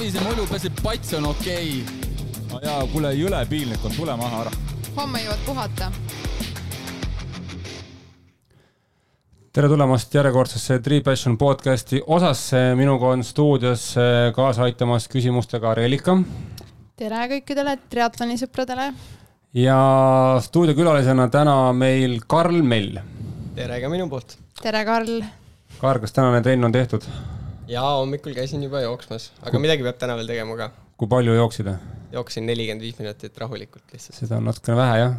Savise mulju peseb pats on okei okay.. no jaa, kuule jõle piinlik on, tule maha ära. homme jõuad puhata. tere tulemast järjekordsesse Three Passion podcasti osasse, minuga on stuudios kaasa aitamas küsimustega Reelika. tere kõikidele triatloni sõpradele. ja stuudiokülalisena täna meil Karl Mell. tere ka minu poolt. tere, Karl. Karl, kas tänane trenn on tehtud? Jaa, hommikul käisin juba jooksmas, aga kui... midagi peab täna veel tegema ka. kui palju jooksid? jooksin nelikümmend viis minutit rahulikult lihtsalt. seda on natukene vähe jah,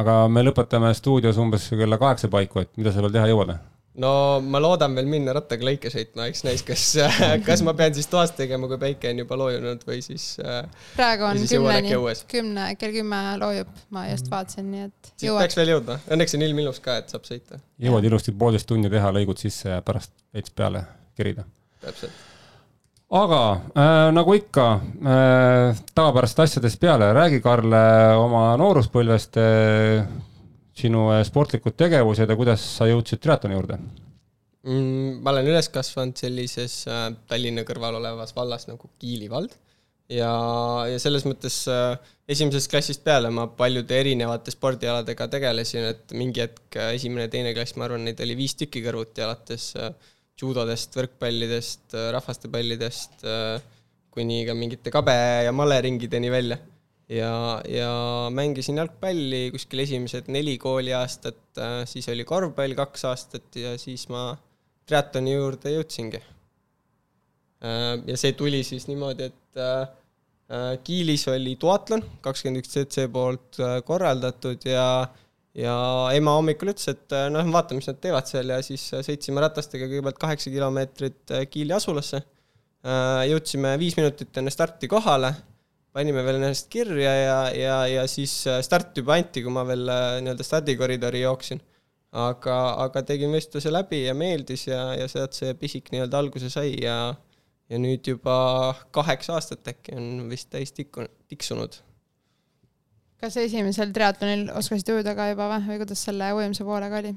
aga me lõpetame stuudios umbes kella kaheksa paiku, et mida sa veel teha jõuad? no ma loodan veel minna rattaga lõike sõitma, eks näis, kas, kas ma pean siis toas tegema, kui päike on juba loojunud või siis. Äh, praegu on kümneni, kümne, kell kümme loojub, ma just vaatasin, nii et. siis peaks veel jõudma, õnneks on ilm ilus ka, et saab sõita. jõuad ilusti poolteist tundi teha lõigud sisse ja pärast veits peale kerida. Täpselt. Aga äh, nagu ikka äh, tavapärastest asjadest peale, räägi, Karl, oma nooruspõlvest äh,, sinu äh, sportlikud tegevused ja kuidas sa jõudsid triatloni juurde? Mm,? ma olen üles kasvanud sellises äh, Tallinna kõrval olevas vallas nagu Kiili vald ja, ja selles mõttes äh, esimesest klassist peale ma paljude erinevate spordialadega tegelesin, et mingi hetk äh, esimene, teine klass, ma arvan, neid oli viis tükki kõrvuti, alates äh, judodest, võrkpallidest, äh, rahvastepallidest äh, kuni ka mingite kabe- ja maleringideni välja. ja, ja mängisin jalgpalli kuskil esimesed neli kooliaastat, äh, siis oli korvpall kaks aastat ja siis ma triatloni juurde jõudsingi. ja see tuli siis niimoodi, et Kiilis oli duatlon, kakskümmend üks CC poolt korraldatud ja ja ema hommikul ütles, et äh, noh, vaata, mis nad teevad seal ja siis äh, sõitsime ratastega kõigepealt kaheksa kilomeetrit äh, Kiili asulasse. jõudsime viis minutit enne starti kohale, panime veel ennast kirja ja, ja, ja siis start juba anti, kui ma veel nii-öelda stardikoridori jooksin. aga, aga tegin võistluse läbi ja meeldis ja, ja sealt see pisik nii-öelda alguse sai ja ja nüüd juba kaheksa aastat äkki on vist täis tikku, tiksunud kas esimesel triatlonil oskasid ujuda ka juba või, või kuidas selle ujumise poolega oli?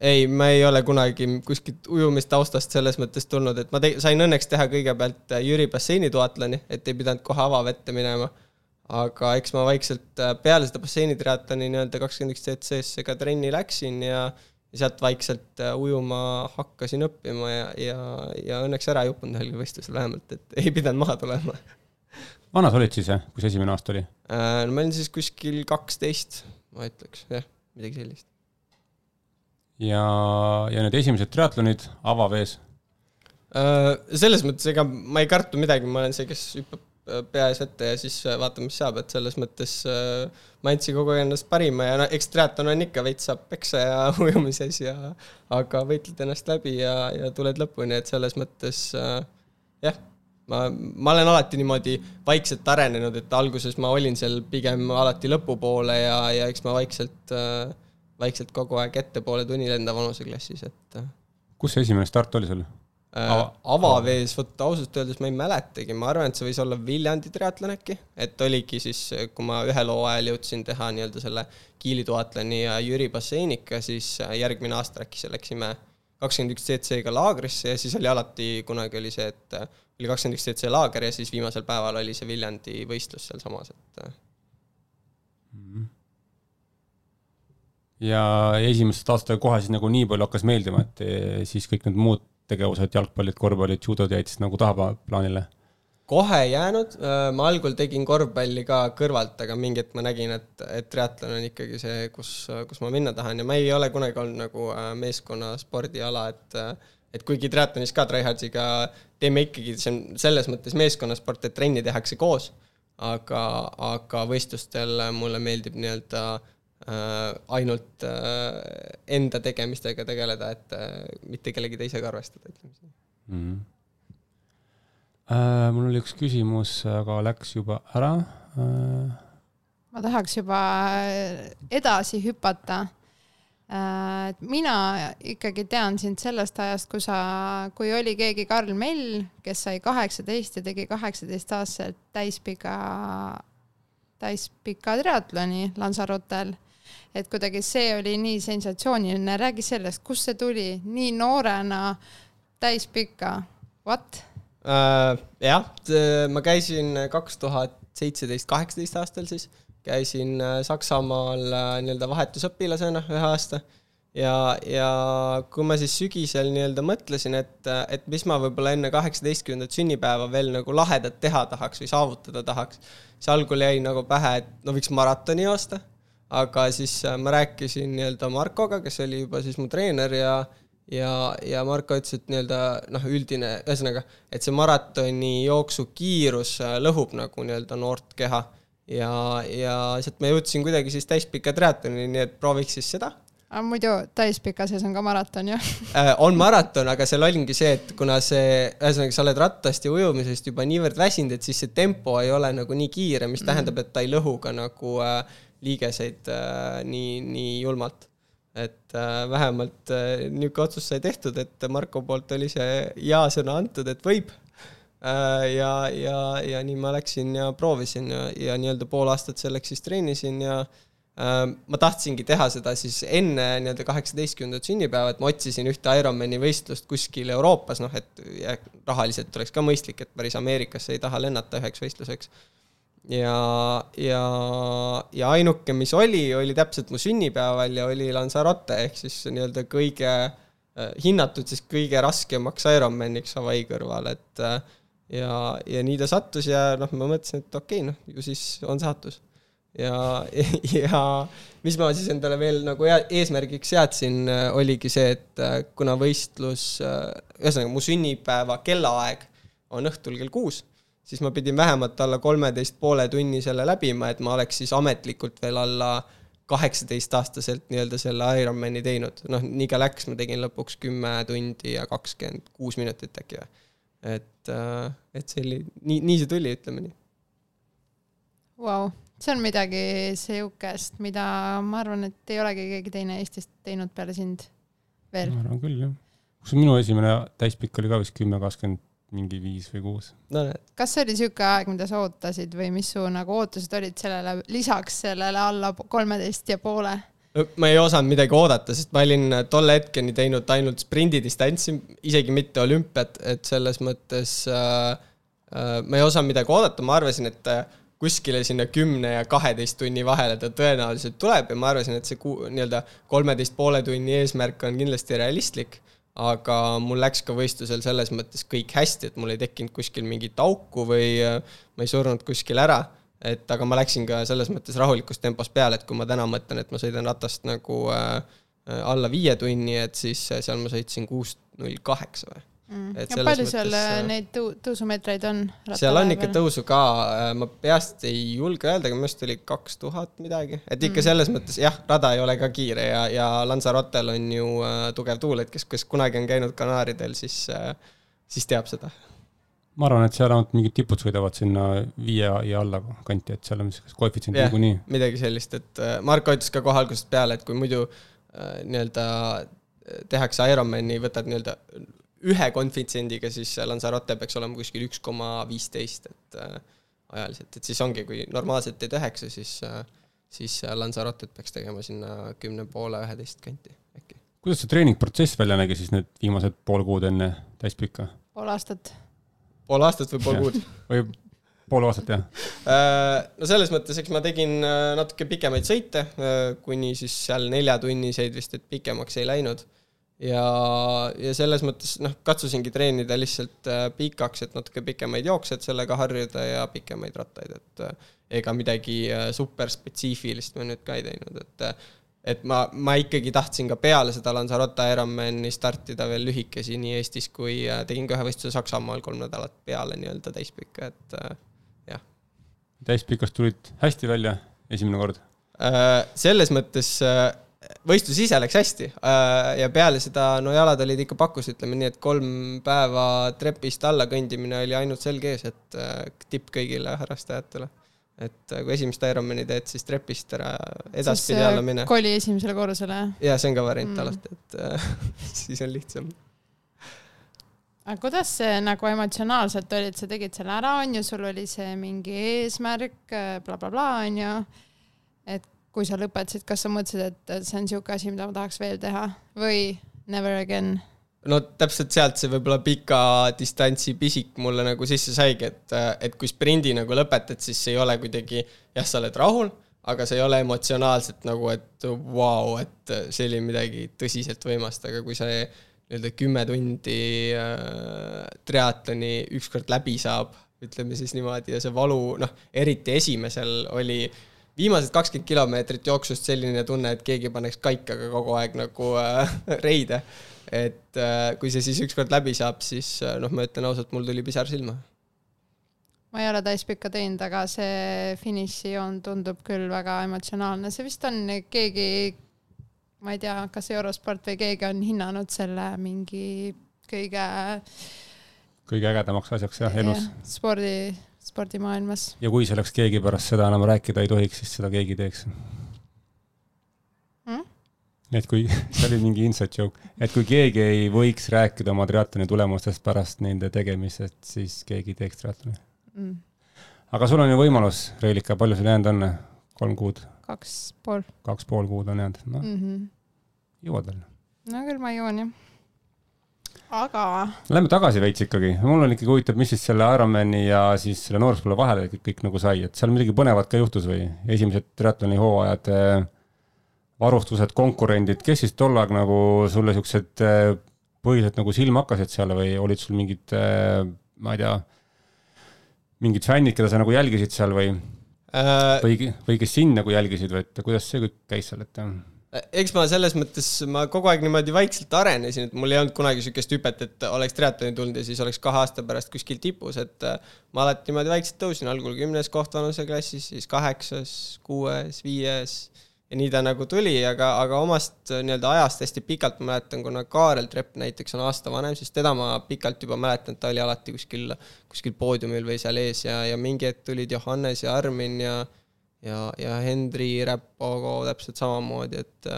ei, ma ei ole kunagi kuskilt ujumistaustast selles mõttes tulnud, et ma te-, sain õnneks teha kõigepealt äh, Jüri basseini duatloni, et ei pidanud kohe avavette minema. aga eks ma vaikselt äh, peale seda basseini triatloni nii-öelda kakskümmend üks CC-sse ka trenni läksin ja ja sealt vaikselt äh, ujuma hakkasin õppima ja, ja, ja õnneks ära ei uppunud ühelgi võistlusel vähemalt, et ei pidanud maha tulema vana sa olid siis, kui see esimene aasta oli? Äh, no ma olin siis kuskil kaksteist, ma ütleks, jah, midagi sellist. ja, ja need esimesed triatlonid avavees? Äh, selles mõttes, ega ma ei kartu midagi, ma olen see, kes hüppab äh, pea ees ette ja siis vaatame, mis saab, et selles mõttes ma andsin kogu aeg endast parima ja no eks triatlon on ikka, veits saab peksa ja ujumises ja aga võitled ennast läbi ja, ja tuled lõpuni, et selles mõttes jah ma, ma olen alati niimoodi vaikselt arenenud, et alguses ma olin seal pigem alati lõpupoole ja, ja eks ma vaikselt, äh, vaikselt kogu aeg ettepoole tuli enda vanuseklassis, et. Äh. kus see esimene start oli sul? Äh, Ava, avavees, vot ausalt öeldes ma ei mäletagi, ma arvan, et see võis olla Viljandi triatlon äkki, et oligi siis, kui ma ühel hooajal jõudsin teha nii-öelda selle Kiili duatloni ja Jüri basseinika, siis järgmine aasta äkki läksime kakskümmend üks CC-ga laagrisse ja siis oli alati, kunagi oli see, et oli kakskümmend üks CC laager ja siis viimasel päeval oli see Viljandi võistlus sealsamas, et mm. -hmm. ja esimesest aastast kohe siis nagu nii palju hakkas meeldima, et eh, siis kõik need muud tegevused, jalgpallid, korvpallid, judod jäid siis nagu tahaplaanile? Kohe jäänud, äh, ma algul tegin korvpalli ka kõrvalt, aga mingi hetk ma nägin, et, et triatlon on ikkagi see, kus, kus ma minna tahan ja ma ei ole kunagi olnud nagu äh, meeskonnaspordiala, et et kuigi triatlonis ka tryhard'iga teeme ikkagi, see on selles mõttes meeskonnasport, et trenni tehakse koos, aga, aga võistlustel mulle meeldib nii-öelda äh, ainult äh, enda tegemistega tegeleda, et äh, mitte kellegi teisega arvestada, ütleme siis mm. -hmm. Äh, mul oli üks küsimus, aga läks juba ära äh.... ma tahaks juba edasi hüpata Äh, mina ikkagi tean sind sellest ajast, kui sa, kui oli keegi Karl Mell, kes sai kaheksateist ja tegi kaheksateistaastaselt täispika, täispika triatloni Lanzarotel. et kuidagi see oli nii sensatsiooniline, räägi sellest, kust see tuli nii noorena täispikka, what? Äh,. jah, ma käisin kaks tuhat seitseteist, kaheksateist aastal siis, käisin äh, Saksamaal äh, nii-öelda vahetusõpilasena ühe aasta ja, ja kui ma siis sügisel nii-öelda mõtlesin, et, et mis ma võib-olla enne kaheksateistkümnendat sünnipäeva veel nagu lahedat teha tahaks või saavutada tahaks, siis algul jäi nagu pähe, et no võiks maratoni joosta, aga siis ma rääkisin nii-öelda Markoga, kes oli juba siis mu treener ja ja, ja Marko ütles, et nii-öelda noh, üldine, ühesõnaga, et see maratoni jooksu kiirus äh, lõhub nagu nii-öelda noort keha. Ja, ja sealt ma jõudsin kuidagi siis täispika triatlonini, nii et prooviks siis seda. Aga muidu täispika sees on ka maraton ju äh, on maraton, aga seal oligi see, et kuna see, ühesõnaga sa oled rattast ja ujumisest juba niivõrd väsinud, et siis see tempo ei ole nagu nii kiire, mis mm tähendab, et ta ei lõhu ka nagu äh, liigeseid äh, nii, nii julmalt. Et äh, vähemalt äh, niisugune otsus sai tehtud, et Marko poolt oli see ja-sõna antud, et võib äh,. ja, ja, ja nii ma läksin ja proovisin ja, ja nii-öelda pool aastat selleks siis treenisin ja ma tahtsingi teha seda siis enne nii-öelda kaheksateistkümnendat sünnipäeva, et ma otsisin ühte Ironmani võistlust kuskil Euroopas, noh et rahaliselt oleks ka mõistlik, et päris Ameerikasse ei taha lennata üheks võistluseks. Ja, ja, ja ainuke, mis oli, oli täpselt mu sünnipäeval ja oli Lanzarote ehk siis nii-öelda kõige äh, hinnatud siis kõige raskemaks Ironmaniks Hawaii kõrval, et äh, ja, ja nii ta sattus ja noh, ma mõtlesin, et okei okay,, noh, ju siis on saatus. Ja, ja mis ma siis endale veel nagu eesmärgiks seadsin, oligi see, et äh, kuna võistlus, äh, ühesõnaga mu sünnipäeva kellaaeg on õhtul kell kuus, siis ma pidin vähemalt alla kolmeteist poole tunni selle läbima, et ma oleks siis ametlikult veel alla kaheksateistaastaselt nii-öelda selle Ironmani teinud. noh, nii ka läks, ma tegin lõpuks kümme tundi ja kakskümmend kuus minutit äkki või. et, äh, et see oli, nii, nii see tuli, ütleme nii. Vau, see on midagi sihukest, mida ma arvan, et ei olegi keegi teine Eestist teinud peale sind veel. ma arvan küll, jah. kus minu esimene täispikk oli ka vist kümme, kakskümmend mingi viis või kuus no,. kas see oli sihuke aeg, mida sa ootasid või mis su nagu ootused olid sellele, lisaks sellele alla kolmeteist ja poole? ma ei osanud midagi oodata, sest ma olin tolle hetkeni teinud ainult sprindidistantsi, isegi mitte olümpiat, et selles mõttes äh, äh, ma ei osanud midagi oodata, ma arvasin, et äh, kuskile sinna kümne ja kaheteist tunni vahele ta tõenäoliselt tuleb ja ma arvasin, et see kuu, nii-öelda kolmeteist poole tunni eesmärk on kindlasti realistlik, aga mul läks ka võistlusel selles mõttes kõik hästi, et mul ei tekkinud kuskil mingit auku või äh, ma ei surnud kuskil ära, et aga ma läksin ka selles mõttes rahulikus tempos peale, et kui ma täna mõtlen, et ma sõidan ratast nagu äh, äh alla viie tunni, et siis äh, seal ma sõitsin kuus null kaheksa või mm.. ja palju seal mõttes, äh, neid tõu-, tõusumeetreid on? seal on ikka tõusu ka, äh, ma peast ei julge öelda, aga minu arust oli kaks tuhat midagi, et ikka mm. selles mõttes jah, rada ei ole ka kiire ja, ja Lanzarotel on ju äh, tugev tuul, et kes, kes kunagi on käinud Kanaaridel, siis äh,, siis teab seda. ma arvan, et seal ainult mingid tipud sõidavad sinna viie ja alla kanti, et seal on vist koefitsient niikuinii. midagi sellist, et äh, Marko ütles ka kohe algusest peale, et kui muidu äh, nii-öelda tehakse Ironmani, võtad nii-öelda ühe konfitsiendiga, siis Lanzarote peaks olema kuskil üks koma viisteist, et äh, ajaliselt, et siis ongi, kui normaalselt teed üheksa, siis äh,, siis Lanzarotet peaks tegema sinna kümne poole, üheteist kanti äkki. kuidas see treeningprotsess välja nägi siis need viimased pool kuud enne täispikka? pool aastat. pool aastat või pool kuud või pool aastat, jah? Äh, no selles mõttes, eks ma tegin äh, natuke pikemaid sõite, äh, kuni siis seal neljatunniseid vist, et pikemaks ei läinud ja, ja selles mõttes noh, katsusingi treenida lihtsalt äh, pikaks, et natuke pikemaid jookse, et sellega harjuda ja pikemaid rattaid, et äh, ega midagi äh, super spetsiifilist ma nüüd ka ei teinud, et et ma, ma ikkagi tahtsin ka peale seda Lanzarote Ironmani startida veel lühikesi nii Eestis kui tegin ka ühe võistluse Saksamaal kolm nädalat peale nii-öelda täispikka, et jah. täispikast tulid hästi välja esimene kord? selles mõttes võistlus ise läks hästi äh, ja peale seda, no jalad olid ikka pakus, ütleme nii, et kolm päeva trepist alla kõndimine oli ainult selg ees, et äh, tipp kõigile harrastajatele. et äh, kui esimest Ironmani teed, siis trepist ära edaspidi alla mine. koli esimesele korrusele? jaa, see on ka variant mm. alati, et siis on lihtsam aga kuidas see nagu emotsionaalselt oli, et sa tegid selle ära, on ju, sul oli see mingi eesmärk bla,, blablabla, on ju, et kui sa lõpetasid, kas sa mõtlesid, et see on niisugune asi, mida ma tahaks veel teha või never again? no täpselt sealt see võib-olla pika distantsi pisik mulle nagu sisse saigi, et, et kui sprindi nagu lõpetad, siis ei ole kuidagi, jah, sa oled rahul, aga see ei ole emotsionaalselt nagu, et vau wow,, et see oli midagi tõsiselt võimast, aga kui see nii-öelda kümme tundi äh, triatloni ükskord läbi saab, ütleme siis niimoodi, ja see valu, noh, eriti esimesel oli viimased kakskümmend kilomeetrit jooksust selline tunne, et keegi paneks kaikaga kogu aeg nagu äh, reide et äh, kui see siis ükskord läbi saab, siis äh, noh, ma ütlen ausalt, mul tuli pisar silma. ma ei ole täispikka teinud, aga see finišijoon tundub küll väga emotsionaalne, see vist on keegi, ma ei tea, kas Eurosport või keegi on hinnanud selle mingi kõige kõige ägedamaks asjaks jah, elus. spordi, spordimaailmas. ja kui selleks keegi pärast seda enam rääkida ei tohiks, siis seda keegi teeks et kui, see oli mingi inside joke, et kui keegi ei võiks rääkida oma triatloni tulemustest pärast nende tegemisest, siis keegi teeks triatloni mm.. aga sul on ju võimalus, Reelika, palju sul jäänud on? kolm kuud? kaks pool. kaks pool kuud on jäänud, noh mm -hmm. jõuad veel. no küll ma jõuan jah. Aga. Lähme tagasi veits ikkagi, mul on ikkagi huvitav, mis siis selle Ironmani ja siis selle nooruspõlve vahele kõik, kõik nagu sai, et seal midagi põnevat ka juhtus või esimesed triatloni hooajad äh, varustused, konkurendid, kes siis tol ajal nagu sulle siuksed äh, põhiliselt nagu silma hakkasid seal või olid sul mingid, äh, ma ei tea, mingid fännid, keda sa nagu jälgisid seal või äh,? või, või kes sind nagu jälgisid või et kuidas see kõik käis seal, et? Eks ma selles mõttes, ma kogu aeg niimoodi vaikselt arenesin, et mul ei olnud kunagi niisugust hüpet, et oleks triatloni tulnud ja siis oleks kahe aasta pärast kuskil tipus, et äh, ma alati niimoodi vaikselt tõusin, algul kümnes koht vanuseklassis, siis kaheksas, kuues, viies ja nii ta nagu tuli, aga, aga omast äh, nii-öelda ajast hästi pikalt ma mäletan, kuna Kaarel Trepp näiteks on aasta vanem, siis teda ma pikalt juba mäletan, et ta oli alati kuskil, kuskil poodiumil või seal ees ja, ja mingi hetk tulid Johannes ja Armin ja ja, ja Hendri Räppo täpselt samamoodi, et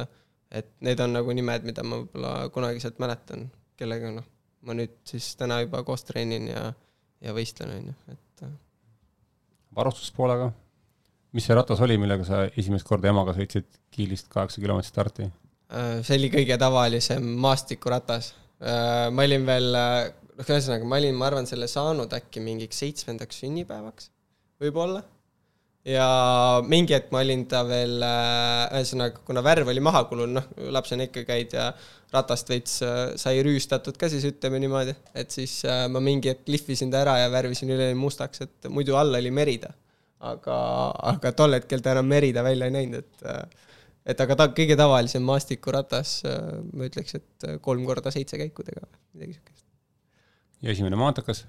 et need on nagu nimed, mida ma võib-olla kunagi sealt mäletan, kellega noh, ma nüüd siis täna juba koos treenin ja, ja võistlen, on ju, et äh. varustuspoolega mis see ratas oli, millega sa esimest korda emaga sõitsid Kiilist kaheksa kilomeetrit starti? Äh, see oli kõige tavalisem maastikuratas. Äh, ma olin veel, noh, ühesõnaga ma olin, ma arvan, selle saanud äkki mingiks seitsmendaks sünnipäevaks, võib-olla. Ja mingi hetk ma olin ta veel, ühesõnaga, kuna värv oli maha kulunud, noh, lapsena ikka käid ja ratast veits sai rüüstatud ka siis ütleme niimoodi, et siis ma mingi hetk lihvisin ta ära ja värvisin üleni mustaks, et muidu all oli meri ta aga, aga tol hetkel ta enam Merida välja ei näinud, et et aga ta kõige tavalisem maastikuratas, ma ütleks, et kolm korda seitse käiku tega, midagi siukest. ja esimene maantekas?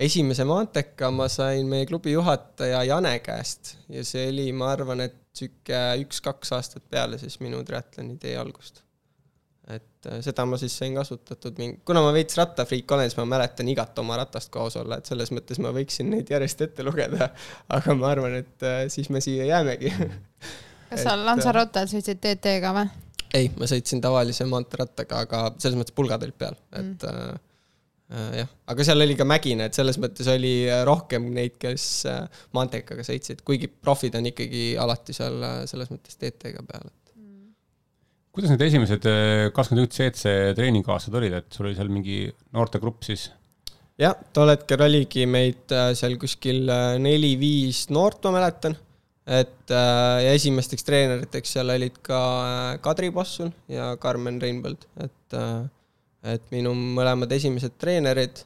Esimese maanteka ma sain meie klubi juhataja Jane käest ja see oli, ma arvan, et sihuke üks-kaks aastat peale siis minu triatloni tee algust et äh, seda ma siis sain kasutatud mingi, kuna ma veits rattafriik olen, siis ma mäletan igat oma ratast koos olla, et selles mõttes ma võiksin neid järjest ette lugeda. aga ma arvan, et äh, siis me siia jäämegi kas sa Lanzarotel sõitsid TT-ga või? ei, ma sõitsin tavalise maanteerattaga, aga selles mõttes pulgad olid peal, et mm. Äh, äh, jah, aga seal oli ka mägine, et selles mõttes oli rohkem neid, kes maanteekaga sõitsid, kuigi profid on ikkagi alati seal selles mõttes TT-ga peal kuidas need esimesed eh, kakskümmend üks CC treeninguaastad olid, et sul oli seal mingi noortegrupp siis? jah, tol hetkel oligi meid äh, seal kuskil äh, neli-viis noort, ma mäletan. et äh, ja esimesteks treeneriteks seal olid ka Kadri Possul ja Karmen Reinbold, et, et minu mõlemad esimesed treenerid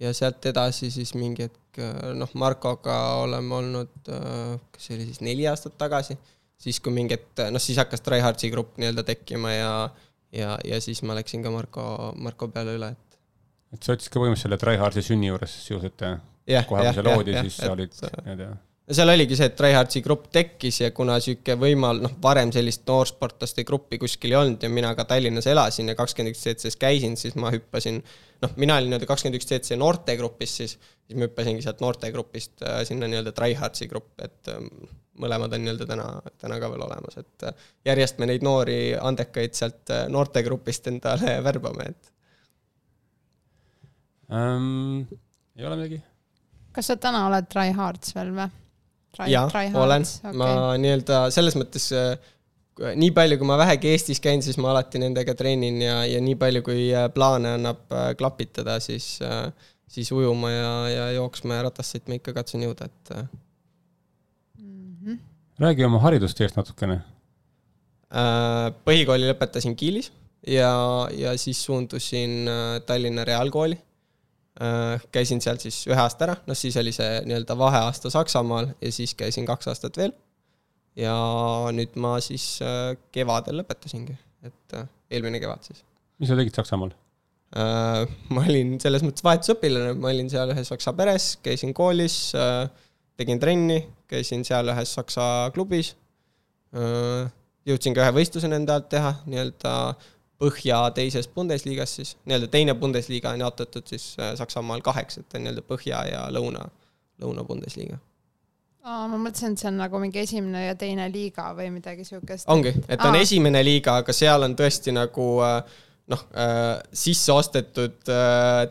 ja sealt edasi siis mingi hetk noh, Markoga oleme olnud, kas see oli siis neli aastat tagasi siis kui mingi hetk, noh siis hakkas Tryhardsi grupp nii-öelda tekkima ja, ja, ja siis ma läksin ka Marko, Marko peale üle, et. et sa siis ka põhimõtteliselt selle Tryhardsi sünni juures sisuliselt jah? kohe, kui see loodi, siis sa olid, nii-öelda seal oligi see, et Tryhardsi grupp tekkis ja kuna sihuke võimal-, noh, varem sellist noorsportlaste gruppi kuskil ei olnud ja mina ka Tallinnas elasin ja kakskümmend üks CC-s käisin, siis ma hüppasin, noh, mina olin nii-öelda kakskümmend üks CC noortegrupis siis, siis ma hüppasingi sealt noortegrupist äh, sinna nii-öelda Tryhardsi grupp, et ähm, mõlemad on nii-öelda täna, täna ka veel olemas, et äh, järjest me neid noori andekaid sealt äh, noortegrupist endale värbame, et um,. ei ole midagi? kas sa täna oled tryhards veel või? Jaa, olen okay., ma nii-öelda selles mõttes äh, nii palju, kui ma vähegi Eestis käin, siis ma alati nendega treenin ja, ja nii palju, kui plaane annab klapitada, siis, siis ujuma ja, ja jooksma ja ratast sõitma ikka katsun jõuda, et mm. -hmm. räägi oma haridusteest natukene. põhikooli lõpetasin Kiilis ja, ja siis suundusin Tallinna Reaalkooli Äh, käisin seal siis ühe aasta ära, noh siis oli see nii-öelda vaheaasta Saksamaal ja siis käisin kaks aastat veel. ja nüüd ma siis äh, kevadel lõpetasingi, et äh, eelmine kevad siis. mis sa tegid Saksamaal? ma olin selles mõttes vahetusõpilane, ma olin seal ühes saksa peres, käisin koolis, tegin trenni, käisin seal ühes saksa klubis. jõudsin ka ühe võistluse nende alt teha, nii-öelda Põhja teises Bundesligas siis, nii-öelda teine Bundesliga on jaotatud siis äh, Saksamaal kaheks, et on nii-öelda Põhja ja Lõuna, Lõuna-Bundesliga. aa, ma mõtlesin, et see on nagu mingi esimene ja teine liiga või midagi siukest. ongi, et on aa. esimene liiga, aga seal on tõesti nagu äh, noh äh,, sisse ostetud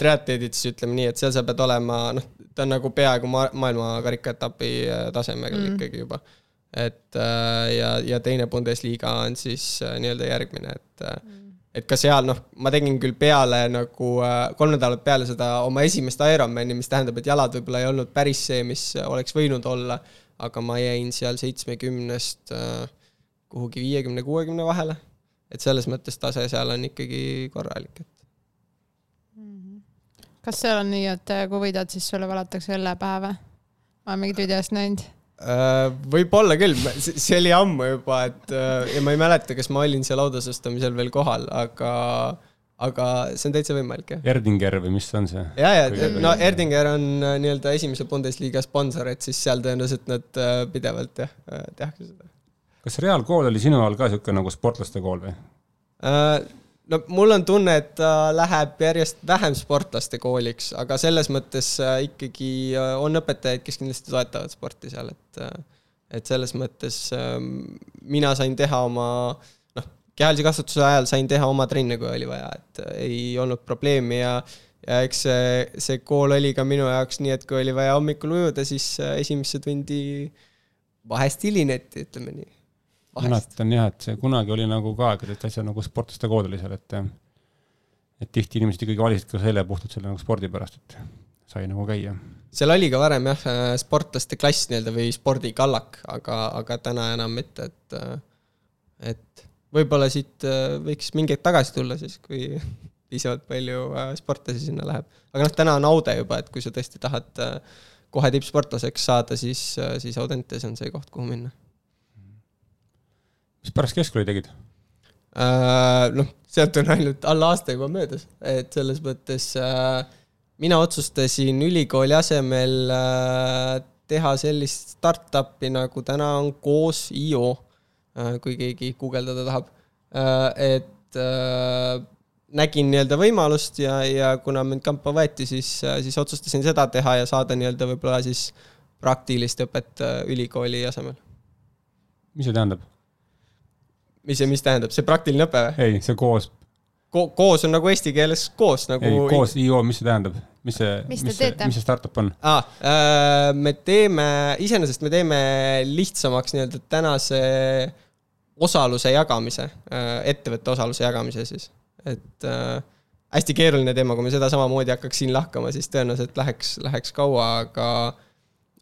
triatleedid, siis ütleme nii, et seal sa pead olema, noh, ta on nagu peaaegu ma maailma karikaetapi äh, tasemega mm. ikkagi juba. et ja, ja teine Bundesliga on siis nii-öelda järgmine, et mm et ka seal noh, ma tegin küll peale nagu äh, kolm nädalat peale seda oma esimest Ironmani, mis tähendab, et jalad võib-olla ei olnud päris see, mis oleks võinud olla, aga ma jäin seal seitsmekümnest äh, kuhugi viiekümne, kuuekümne vahele. et selles mõttes tase seal on ikkagi korralik, et. Mhm. kas seal on nii, et kui võidad, siis sulle valatakse õlle pähe või? ma olen mingit videost näinud võib-olla küll, see oli ammu juba, et äh, ja ma ei mäleta, kas ma olin seal audasustamisel veel kohal, aga, aga see on täitsa võimalik, jah. Erdinger või mis on see? ja, ja no Erdinger on äh, nii-öelda esimese Bundesliga sponsor, et siis seal tõenäoliselt nad pidevalt jah, tehakse seda. kas Reaalkool oli sinu ajal ka niisugune nagu sportlaste kool või? No mul on tunne, et ta läheb järjest vähem sportlaste kooliks, aga selles mõttes äh, ikkagi äh, on õpetajaid, kes kindlasti toetavad sporti seal, et äh, et selles mõttes ähm, mina sain teha oma noh, kehalise kasvatuse ajal sain teha oma trenne, kui oli vaja, et ei olnud probleemi ja ja eks see, see kool oli ka minu jaoks nii, et kui oli vaja hommikul ujuda, siis esimesse tundi vahest hilineti, ütleme nii mäletan jah, et see kunagi oli nagu ka aegades täitsa nagu sportlaste kood oli seal, et et tihti inimesed ikkagi valisid ka selle puhtalt selle nagu spordi pärast, et sai nagu käia. seal oli ka varem jah, sportlaste klass nii-öelda või spordikallak, aga, aga täna enam mitte, et et võib-olla siit võiks mingi hetk tagasi tulla siis, kui piisavalt palju sportlasi sinna läheb. aga noh, täna on Aude juba, et kui sa tõesti tahad kohe tippsportlaseks saada, siis, siis Audentes on see koht, kuhu minna mis pärast keskkooli tegid äh,? noh, sealt on ainult alla aasta juba möödas, et selles mõttes äh, mina otsustasin ülikooli asemel äh, teha sellist startup'i, nagu täna on koos IO äh,, kui keegi guugeldada tahab äh,. et äh, nägin nii-öelda võimalust ja, ja kuna mind kampa võeti, siis, siis otsustasin seda teha ja saada nii-öelda võib-olla siis praktilist õpet ülikooli asemel. mis see tähendab? Mis see, mis tähendab, see praktiline õpe või? ei, see koos Ko. koos on nagu eesti keeles koos nagu. ei, koos IO, mis see tähendab? mis see, mis, mis see, mis see startup on ah,? Äh, me teeme, iseenesest me teeme lihtsamaks nii-öelda tänase osaluse jagamise äh,, ettevõtte osaluse jagamise siis, et äh, hästi keeruline teema, kui me seda samamoodi hakkaks siin lahkama, siis tõenäoliselt läheks, läheks kaua, aga,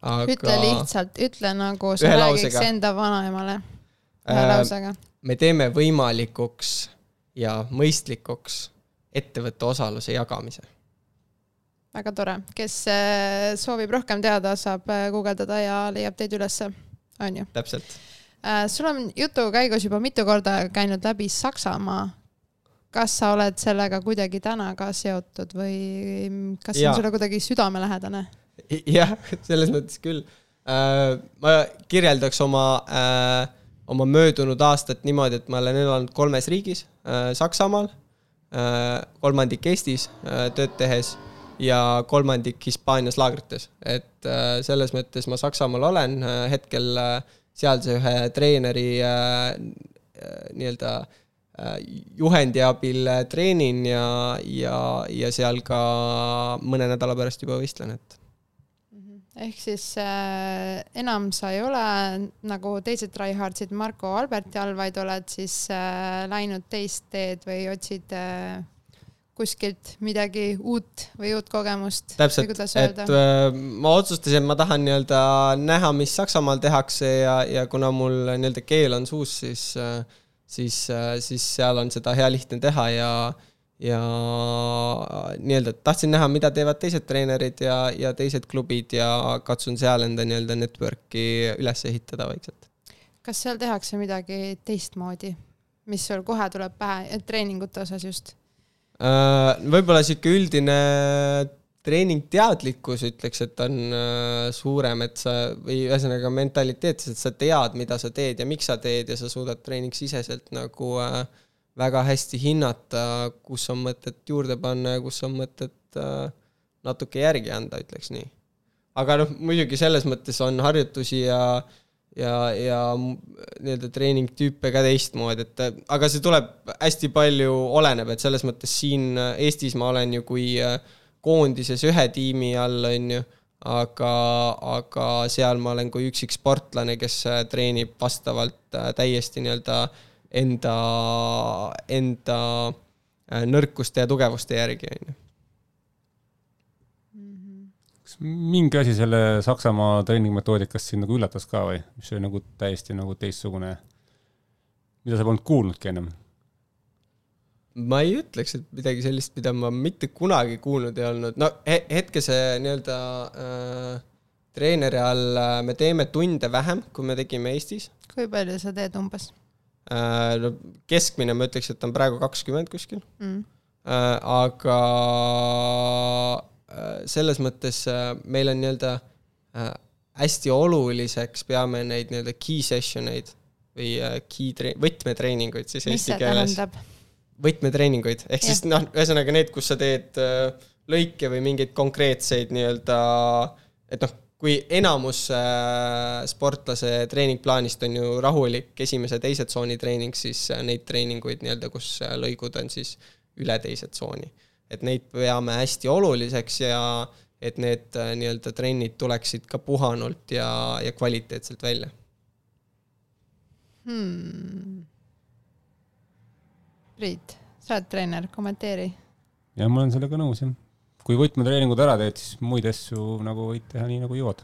aga. ütle lihtsalt, ütle nagu sa räägiks enda vanaemale ühe äh, lausega me teeme võimalikuks ja mõistlikuks ettevõtte osaluse jagamise. väga tore, kes äh, soovib rohkem teada, saab äh, guugeldada ja leiab teid ülesse, on ju? täpselt. Äh, sul on jutu käigus juba mitu korda käinud läbi Saksamaa. kas sa oled sellega kuidagi täna ka seotud või kas see on sulle kuidagi südamelähedane? jah, selles mõttes küll. ma kirjeldaks oma äh, oma möödunud aastat niimoodi, et ma olen elanud kolmes riigis äh,, Saksamaal äh,, kolmandik Eestis äh, tööd tehes ja kolmandik Hispaanias laagrites. et selles mõttes ma Saksamaal olen hetkel sealse ühe treeneri nii-öelda juhendi abil treenin ja, ja, ja seal ka mõne nädala pärast juba võistlen, et ehk siis äh, enam sa ei ole nagu teised tryhardsid Marko Alberti all, vaid oled siis äh, läinud teist teed või otsid äh, kuskilt midagi uut või uut kogemust? täpselt, et äh, ma otsustasin, et ma tahan nii-öelda näha, mis Saksamaal tehakse ja, ja kuna mul nii-öelda keel on suus, siis äh, siis, äh, siis seal on seda hea lihtne teha ja ja nii-öelda tahtsin näha, mida teevad teised treenerid ja, ja teised klubid ja katsun seal enda nii-öelda network'i üles ehitada vaikselt. kas seal tehakse midagi teistmoodi, mis sul kohe tuleb pähe, treeningute osas just? Äh, võib-olla sihuke üldine treeningteadlikkus ütleks, et on äh, suurem, et sa või ühesõnaga mentaliteet, et sa tead, mida sa teed ja miks sa teed ja sa suudad treeningsiseselt nagu äh, väga hästi hinnata, kus on mõtet juurde panna ja kus on mõtet natuke järgi anda, ütleks nii. aga noh, muidugi selles mõttes on harjutusi ja äh, ja, ja nii-öelda treeningtüüpe ka teistmoodi, et aga see tuleb hästi palju, oleneb, et selles mõttes siin Eestis ma olen ju kui äh, koondises ühe tiimi all, on ju, aga, aga seal ma olen kui üksik sportlane, kes äh, treenib vastavalt äh, täiesti nii-öelda enda, enda nõrkuste ja tugevuste järgi, on ju kas mingi asi selle Saksamaa treeningmetoodikast sind nagu üllatas ka või, mis oli nagu täiesti nagu teistsugune, mida sa polnud kuulnudki ennem? ma ei ütleks, et midagi sellist, mida ma mitte kunagi kuulnud ei olnud, no he hetke see nii-öelda äh, treeneri all äh, me teeme tunde vähem, kui me tegime Eestis. kui palju sa teed umbes äh,? No keskmine ma ütleks, et on praegu kakskümmend kuskil mm.. Äh, aga Äh, selles mõttes äh, meil on nii-öelda äh, hästi oluliseks peame neid nii-öelda key session eid või key tre-, võtmetreeninguid siis mis eesti keeles. võtmetreeninguid, ehk ja. siis noh, ühesõnaga need, kus sa teed lõike või mingeid konkreetseid nii-öelda, et noh, kui enamus sportlase treeningplaanist on ju rahulik esimese-teise tsooni treening, siis neid treeninguid nii-öelda, kus lõigud on siis üle teise tsooni et neid peame hästi oluliseks ja et need äh, nii-öelda trennid tuleksid ka puhanult ja, ja kvaliteetselt välja hmm.. Priit, sa oled treener, kommenteeri. jah, ma olen sellega nõus, jah. Kui võtmetreeningud ära teed, siis muid asju nagu võid teha nii, nagu jõuad.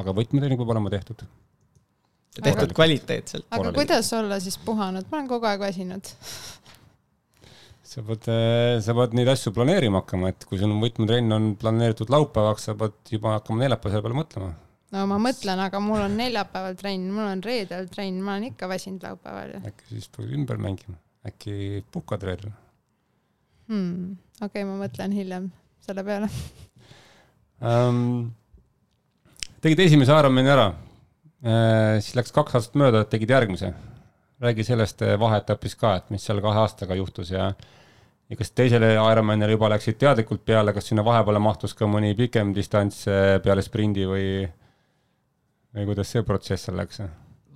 aga võtmetreening peab olema tehtud. tehtud kvaliteetselt. aga kuidas olla siis puhanud, ma olen kogu aeg väsinud sa pead, äh, sa pead neid asju planeerima hakkama, et kui sul võtmetrenn on planeeritud laupäevaks, sa pead juba hakkama neljapäeval selle peale mõtlema. no ma mõtlen, aga mul on neljapäeval trenn, mul on reedel trenn, ma olen ikka väsinud laupäeval ju. äkki siis peaks ümber mängima, äkki puhkad reedel hmm.? okei okay,, ma mõtlen hiljem selle peale um,. tegid esimese Ironmani ära uh,, siis läks kaks aastat mööda, tegid järgmise. räägi sellest vaheetapist ka, et mis seal kahe aastaga juhtus ja ja kas teisele Ironmanile juba läksid teadlikult peale, kas sinna vahepeale mahtus ka mõni pikem distants eh, peale sprindi või, või kuidas see protsess seal läks?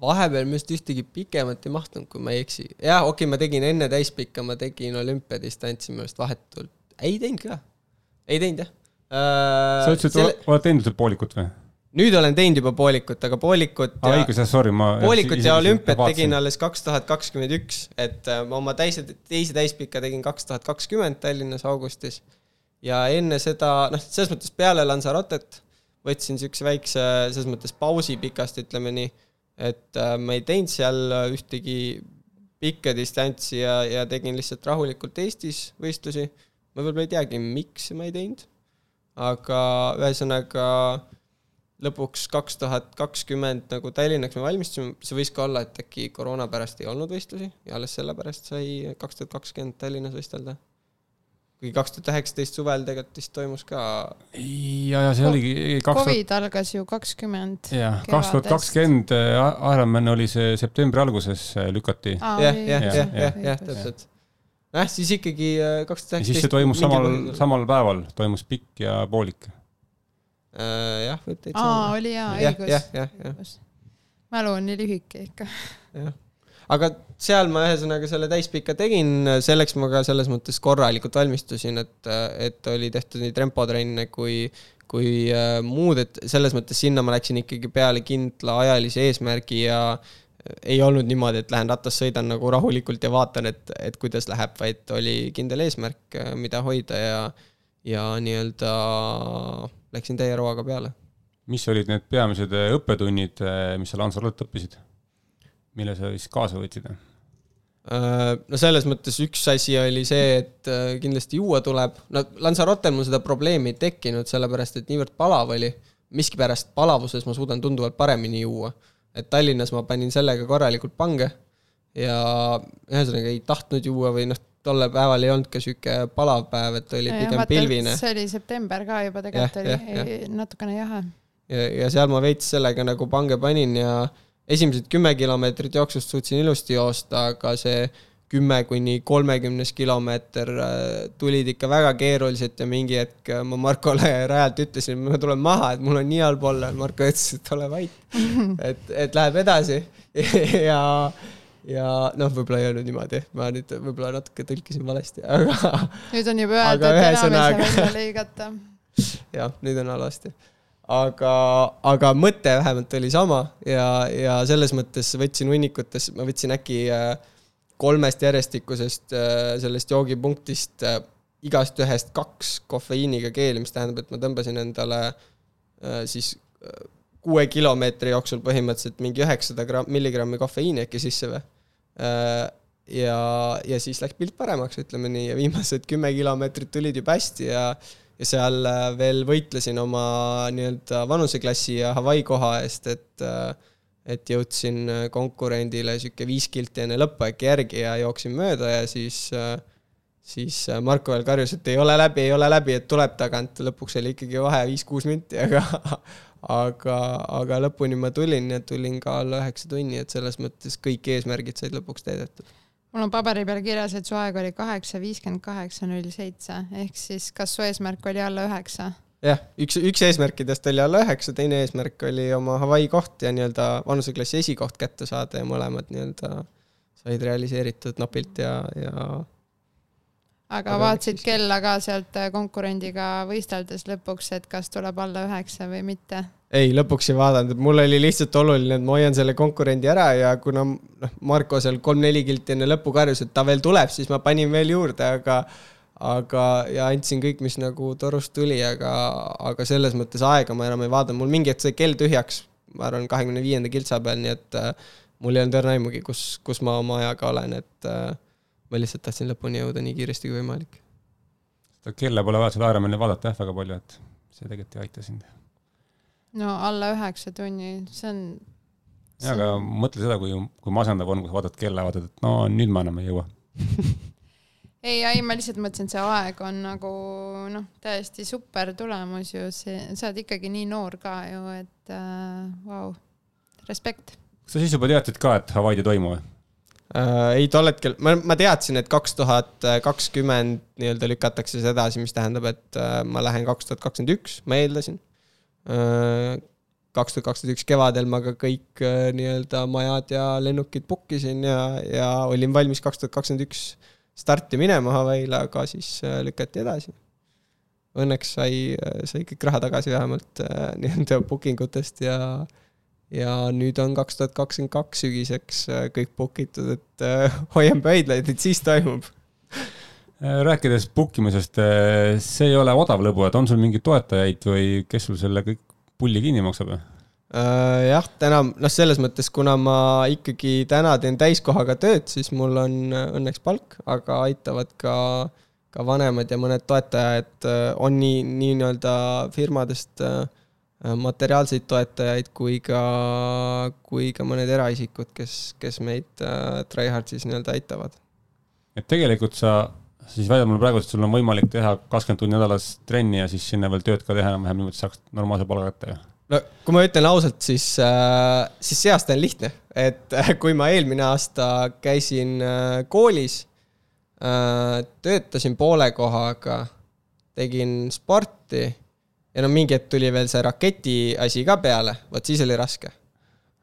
vahepeal minu arust ühtegi pikemat ei mahtunud, kui ma ei eksi. jah, okei okay,, ma tegin enne täispikka, ma tegin olümpiadistantsi minu arust vahetult, ei teinud ka, ei teinud jah uh,. sa ütlesid, selle... oled teinud seda poolikut või? nüüd olen teinud juba poolikut, aga poolikut ah, õigus, jah, sorry, ma poolikut ja olümpiat tegin alles kaks tuhat kakskümmend üks, et äh, ma oma teise, teise täispika tegin kaks tuhat kakskümmend Tallinnas augustis. ja enne seda, noh, selles mõttes peale Lanzarotet võtsin niisuguse väikse, selles mõttes pausi pikast, ütleme nii, et äh, ma ei teinud seal ühtegi pikka distantsi ja, ja tegin lihtsalt rahulikult Eestis võistlusi. Ma võib-olla ei teagi, miks ma ei teinud, aga ühesõnaga lõpuks kaks tuhat kakskümmend nagu Tallinnaks me valmistusime, see võis ka olla, et äkki koroona pärast ei olnud võistlusi ja alles sellepärast sai kaks tuhat kakskümmend Tallinnas võistelda. kuigi kaks tuhat üheksateist suvel tegelikult vist toimus ka. ja, ja see oligi kaks Covid algas ju kakskümmend. jah, kaks tuhat kakskümmend Ironman oli see septembri alguses äh, lükati. jah, jah, jah, jah, jah, täpselt jah, siis ikkagi äh, kaks tuhat üheksateist. siis see toimus samal, samal päeval, toimus pikk ja poolik Äh, jah, võib täitsa aa, oli jaa, õigus. jah, jah, jah. mälu on nii lühike ikka. jah, aga seal ma ühesõnaga selle täispika tegin, selleks ma ka selles mõttes korralikult valmistusin, et, et oli tehtud nii tempotrenne kui, kui äh, muud, et selles mõttes sinna ma läksin ikkagi peale kindla ajalise eesmärgi ja ei olnud niimoodi, et lähen ratast sõidan nagu rahulikult ja vaatan, et, et kuidas läheb, vaid oli kindel eesmärk, mida hoida ja, ja nii-öelda läksin täie rauaga peale. mis olid need peamised õppetunnid, mis sa Lanzarote õppisid? mille sa siis kaasa võtsid? Äh, no selles mõttes üks asi oli see, et äh, kindlasti juua tuleb, no Lanzarotel mul seda probleemi ei tekkinud, sellepärast et niivõrd palav oli, miskipärast palavuses ma suudan tunduvalt paremini juua. Et Tallinnas ma panin sellega korralikult pange ja ühesõnaga ei tahtnud juua või noh, tollel päeval ei olnud ka sihuke palav päev, et oli ja, pigem vaata, pilvine. see oli september ka juba tegelikult ja, oli ja, ja. natukene jahe. ja, ja seal ma veits sellega nagu pange panin ja esimesed kümme kilomeetrit jooksust suutsin ilusti joosta, aga see kümme kuni kolmekümnes kilomeeter äh, tulid ikka väga keeruliselt ja mingi hetk äh, ma Markole rajalt ütlesin, ma tulen maha, et mul on nii halb olla, Marko ütles, et ole vait. et, et läheb edasi ja, ja noh, võib-olla ei öelnud niimoodi, ma nüüd võib-olla natuke tõlkisin valesti, aga. nüüd on juba öeldud, et enam ei saa välja lõigata. jah, nüüd on halvasti aga, aga mõte vähemalt oli sama ja, ja selles mõttes võtsin hunnikutes, ma võtsin äkki äh, kolmest järjestikusest äh, sellest joogipunktist äh, igast ühest kaks kofeiiniga keeli, mis tähendab, et ma tõmbasin endale siis kuue kilomeetri jooksul põhimõtteliselt mingi üheksasada gramm, milligrammi kofeiini äkki sisse või. ja, ja siis läks pilt paremaks, ütleme nii, ja viimased kümme kilomeetrit tulid juba hästi ja ja seal äh, veel võitlesin oma nii-öelda vanuseklassi ja Hawaii koha eest, et äh, et jõudsin äh, konkurendile sihuke viis kilti enne lõppu äkki järgi ja jooksin mööda ja siis siis Marko veel karjus, et ei ole läbi, ei ole läbi, et tuleb tagant, lõpuks oli ikkagi vahe viis-kuus minti, aga aga, aga lõpuni ma tulin ja tulin ka alla üheksa tunni, et selles mõttes kõik eesmärgid said lõpuks täidetud. Mul on paberi peal kirjas, et su aeg oli kaheksa, viiskümmend kaheksa, null seitse, ehk siis kas su eesmärk oli alla üheksa? Jah, üks, üks eesmärkidest oli alla üheksa, teine eesmärk oli oma Hawaii koht ja nii-öelda vanuseklassi esikoht kätte saada ja mõlemad nii-öelda said realiseeritud napilt ja, ja aga vaatasid kella ka sealt konkurendiga võisteldes lõpuks, et kas tuleb alla üheksa või mitte? ei, lõpuks ei vaadanud, et mul oli lihtsalt oluline, et ma hoian selle konkurendi ära ja kuna noh, Marko seal kolm-neli kilti enne lõppu karjus, et ta veel tuleb, siis ma panin veel juurde, aga aga, ja andsin kõik, mis nagu torust tuli, aga, aga selles mõttes aega ma enam ei vaadanud, mul mingi hetk sai kell tühjaks, ma arvan, kahekümne viienda kiltsa peal, nii et äh, mul ei olnud õrna aimugi, kus, kus ma oma ajaga olen, et äh, ma lihtsalt tahtsin lõpuni jõuda nii kiiresti kui võimalik. seda kella pole vaja seal Ironmanil vaadata jah, väga palju, et see tegelikult ei aita sind no alla üheksa tunni, see on. jaa, aga mõtle seda, kui, kui masendav on, kui sa vaatad kella, vaatad, et no nüüd ma enam ei jõua ei, ei, ma lihtsalt mõtlesin, et see aeg on nagu noh, täiesti super tulemus ju, see, sa oled ikkagi nii noor ka ju, et äh, vau äh, wow., respekt. kas sa siis juba teadsid ka, et Hawaii'd ei toimu või? Uh, ei, tol hetkel, ma, ma teadsin, et kaks tuhat kakskümmend nii-öelda lükatakse see edasi, mis tähendab, et uh, ma lähen kaks tuhat kakskümmend üks, ma eeldasin kaks tuhat kakskümmend üks kevadel ma ka kõik äh, nii-öelda majad ja lennukid book isin ja, ja olin valmis kaks tuhat kakskümmend üks starti minema Hawaii'le, aga siis äh, lükati edasi. Õnneks sai, äh, sai kõik raha tagasi vähemalt nii-öelda booking utest ja, ja nüüd on kaks tuhat kakskümmend kaks sügiseks kõik book itud, et hoian pöidlaid, et siis toimub rääkides book imisest, see ei ole odav lõbu, et on sul mingeid toetajaid või kes sul selle kõik pulli kinni maksab? Äh, jah, täna, noh, selles mõttes, kuna ma ikkagi täna teen täiskohaga tööd, siis mul on õnneks palk, aga aitavad ka, ka vanemad ja mõned toetajad, äh, on nii, nii nii-öelda firmadest äh, materiaalseid toetajaid kui ka, kui ka mõned eraisikud, kes, kes meid Tryhard siis nii-öelda aitavad. et tegelikult sa siis väidab mulle praegu, et sul on võimalik teha kakskümmend tundi nädalas trenni ja siis sinna veel tööd ka teha enam-vähem niimoodi, saaks normaalse palga kätte. No kui ma ütlen ausalt, siis äh,, siis see aasta on lihtne, et äh, kui ma eelmine aasta käisin äh, koolis töötasin poole kohaga, tegin sporti ja no mingi hetk tuli veel see raketi asi ka peale, vot siis oli raske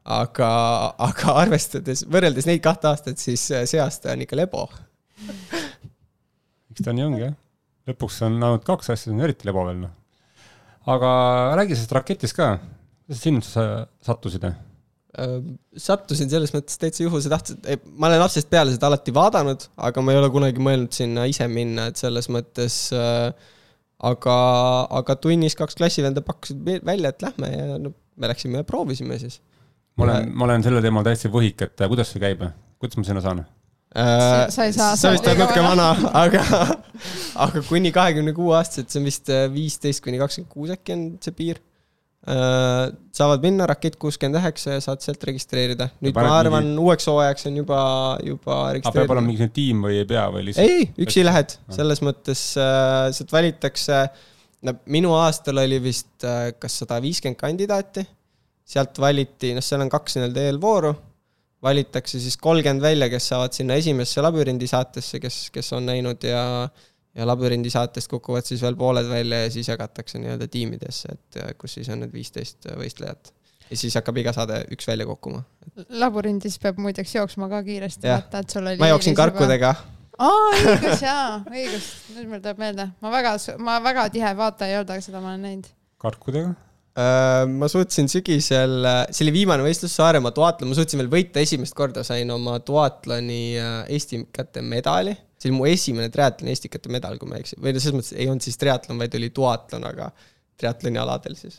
aga, aga arvestades, võrreldes neid kahte aastat, siis see aasta on ikka lebo eks ta nii ongi jah. lõpuks on ainult kaks asja, see on eriti lebo veel noh. Aga räägi sellest raketist ka, kuidas sinna sa sattusid? Äh, sattusin selles mõttes täitsa juhuse tahtnud, ma olen lapsest peale seda alati vaadanud, aga ma ei ole kunagi mõelnud sinna ise minna, et selles mõttes äh, aga, aga tunnis kaks klassivenda pakkusid välja, et lähme ja no me läksime ja proovisime siis. ma olen, ma olen sellel teemal täiesti võhik, et kuidas see käib, kuidas ma sinna saan? Äh, sa ei saa. sa vist oled natuke vana, aga, aga kuni kahekümne kuue aastased, see on vist viisteist kuni kakskümmend kuus äkki on see piir Äh, saavad minna Rakett kuuskümmend üheksa ja saad sealt registreerida. nüüd ma arvan mingi..., uueks hooajaks on juba, juba registreeritud. peab olema mingi tiim või ei pea või lihtsalt? ei, üksi lähed, selles mõttes äh, sealt valitakse, no minu aastal oli vist äh, kas sada viiskümmend kandidaati, sealt valiti, noh, seal on kaks nii-öelda eelvooru, valitakse siis kolmkümmend välja, kes saavad sinna esimesse labürindisaatesse, kes, kes on näinud ja ja labürindi saatest kukuvad siis veel pooled välja ja siis jagatakse nii-öelda tiimidesse, et äh, kus siis on need viisteist äh, võistlejat. ja siis hakkab iga saade üks välja kukkuma. labürindis peab muideks jooksma ka kiiresti, vaata, et sul oli ma jooksin karkudega aa, õigus jaa, õigus, nüüd mul tuleb meelde, ma väga, ma väga tihe vaataja ei olnud, aga seda ma olen näinud. karkudega? Äh, ma suutsin sügisel, see oli viimane võistlus Saaremaa duatlon, ma suutsin veel võita esimest korda, sain oma duatloni Eesti kätte medali see oli mu esimene triatloni Eesti kätte medal, kui ma ei eksi, või no selles mõttes ei olnud siis triatlon, vaid oli duatlon, aga triatloni aladel siis.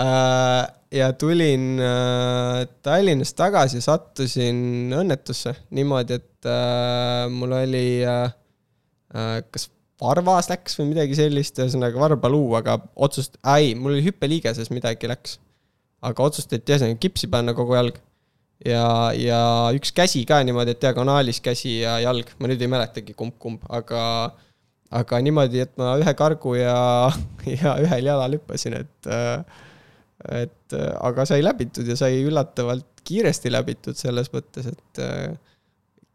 Äh, ja tulin äh, Tallinnast tagasi, sattusin õnnetusse niimoodi, et äh, mul oli kas varvas läks või midagi sellist, ühesõnaga varbaluu, aga otsust-, ei, mul oli hüppeliigeses midagi läks. aga otsustati ühesõnaga kipsi panna kogu jalg ja, ja üks käsi ka niimoodi, et diagonaalis käsi ja jalg, ma nüüd ei mäletagi kumb-kumb, aga, aga niimoodi, et ma ühe kargu ja, ja ühel jalal hüppasin, et, et aga sai läbitud ja sai üllatavalt kiiresti läbitud selles mõttes, et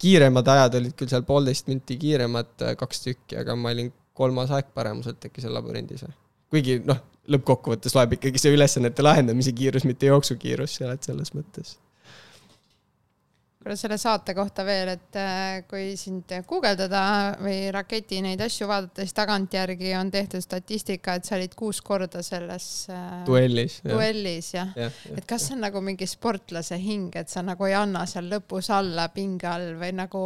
kiiremad ajad olid küll seal poolteist minti kiiremad, kaks tükki, aga ma olin kolmas aeg paremuselt äkki seal labürindis. kuigi noh, lõppkokkuvõttes loeb ikkagi see ülesannete lahendamise kiirus, mitte jooksukiirus seal, et selles mõttes kuule selle saate kohta veel, et äh, kui sind guugeldada või Raketi neid asju vaadata, siis tagantjärgi on tehtud statistika, et sa olid kuus korda selles äh, duellis, duellis jah ja, ja. et kas see on nagu mingi sportlase hing, et sa nagu ei anna seal lõpus alla pinge all või nagu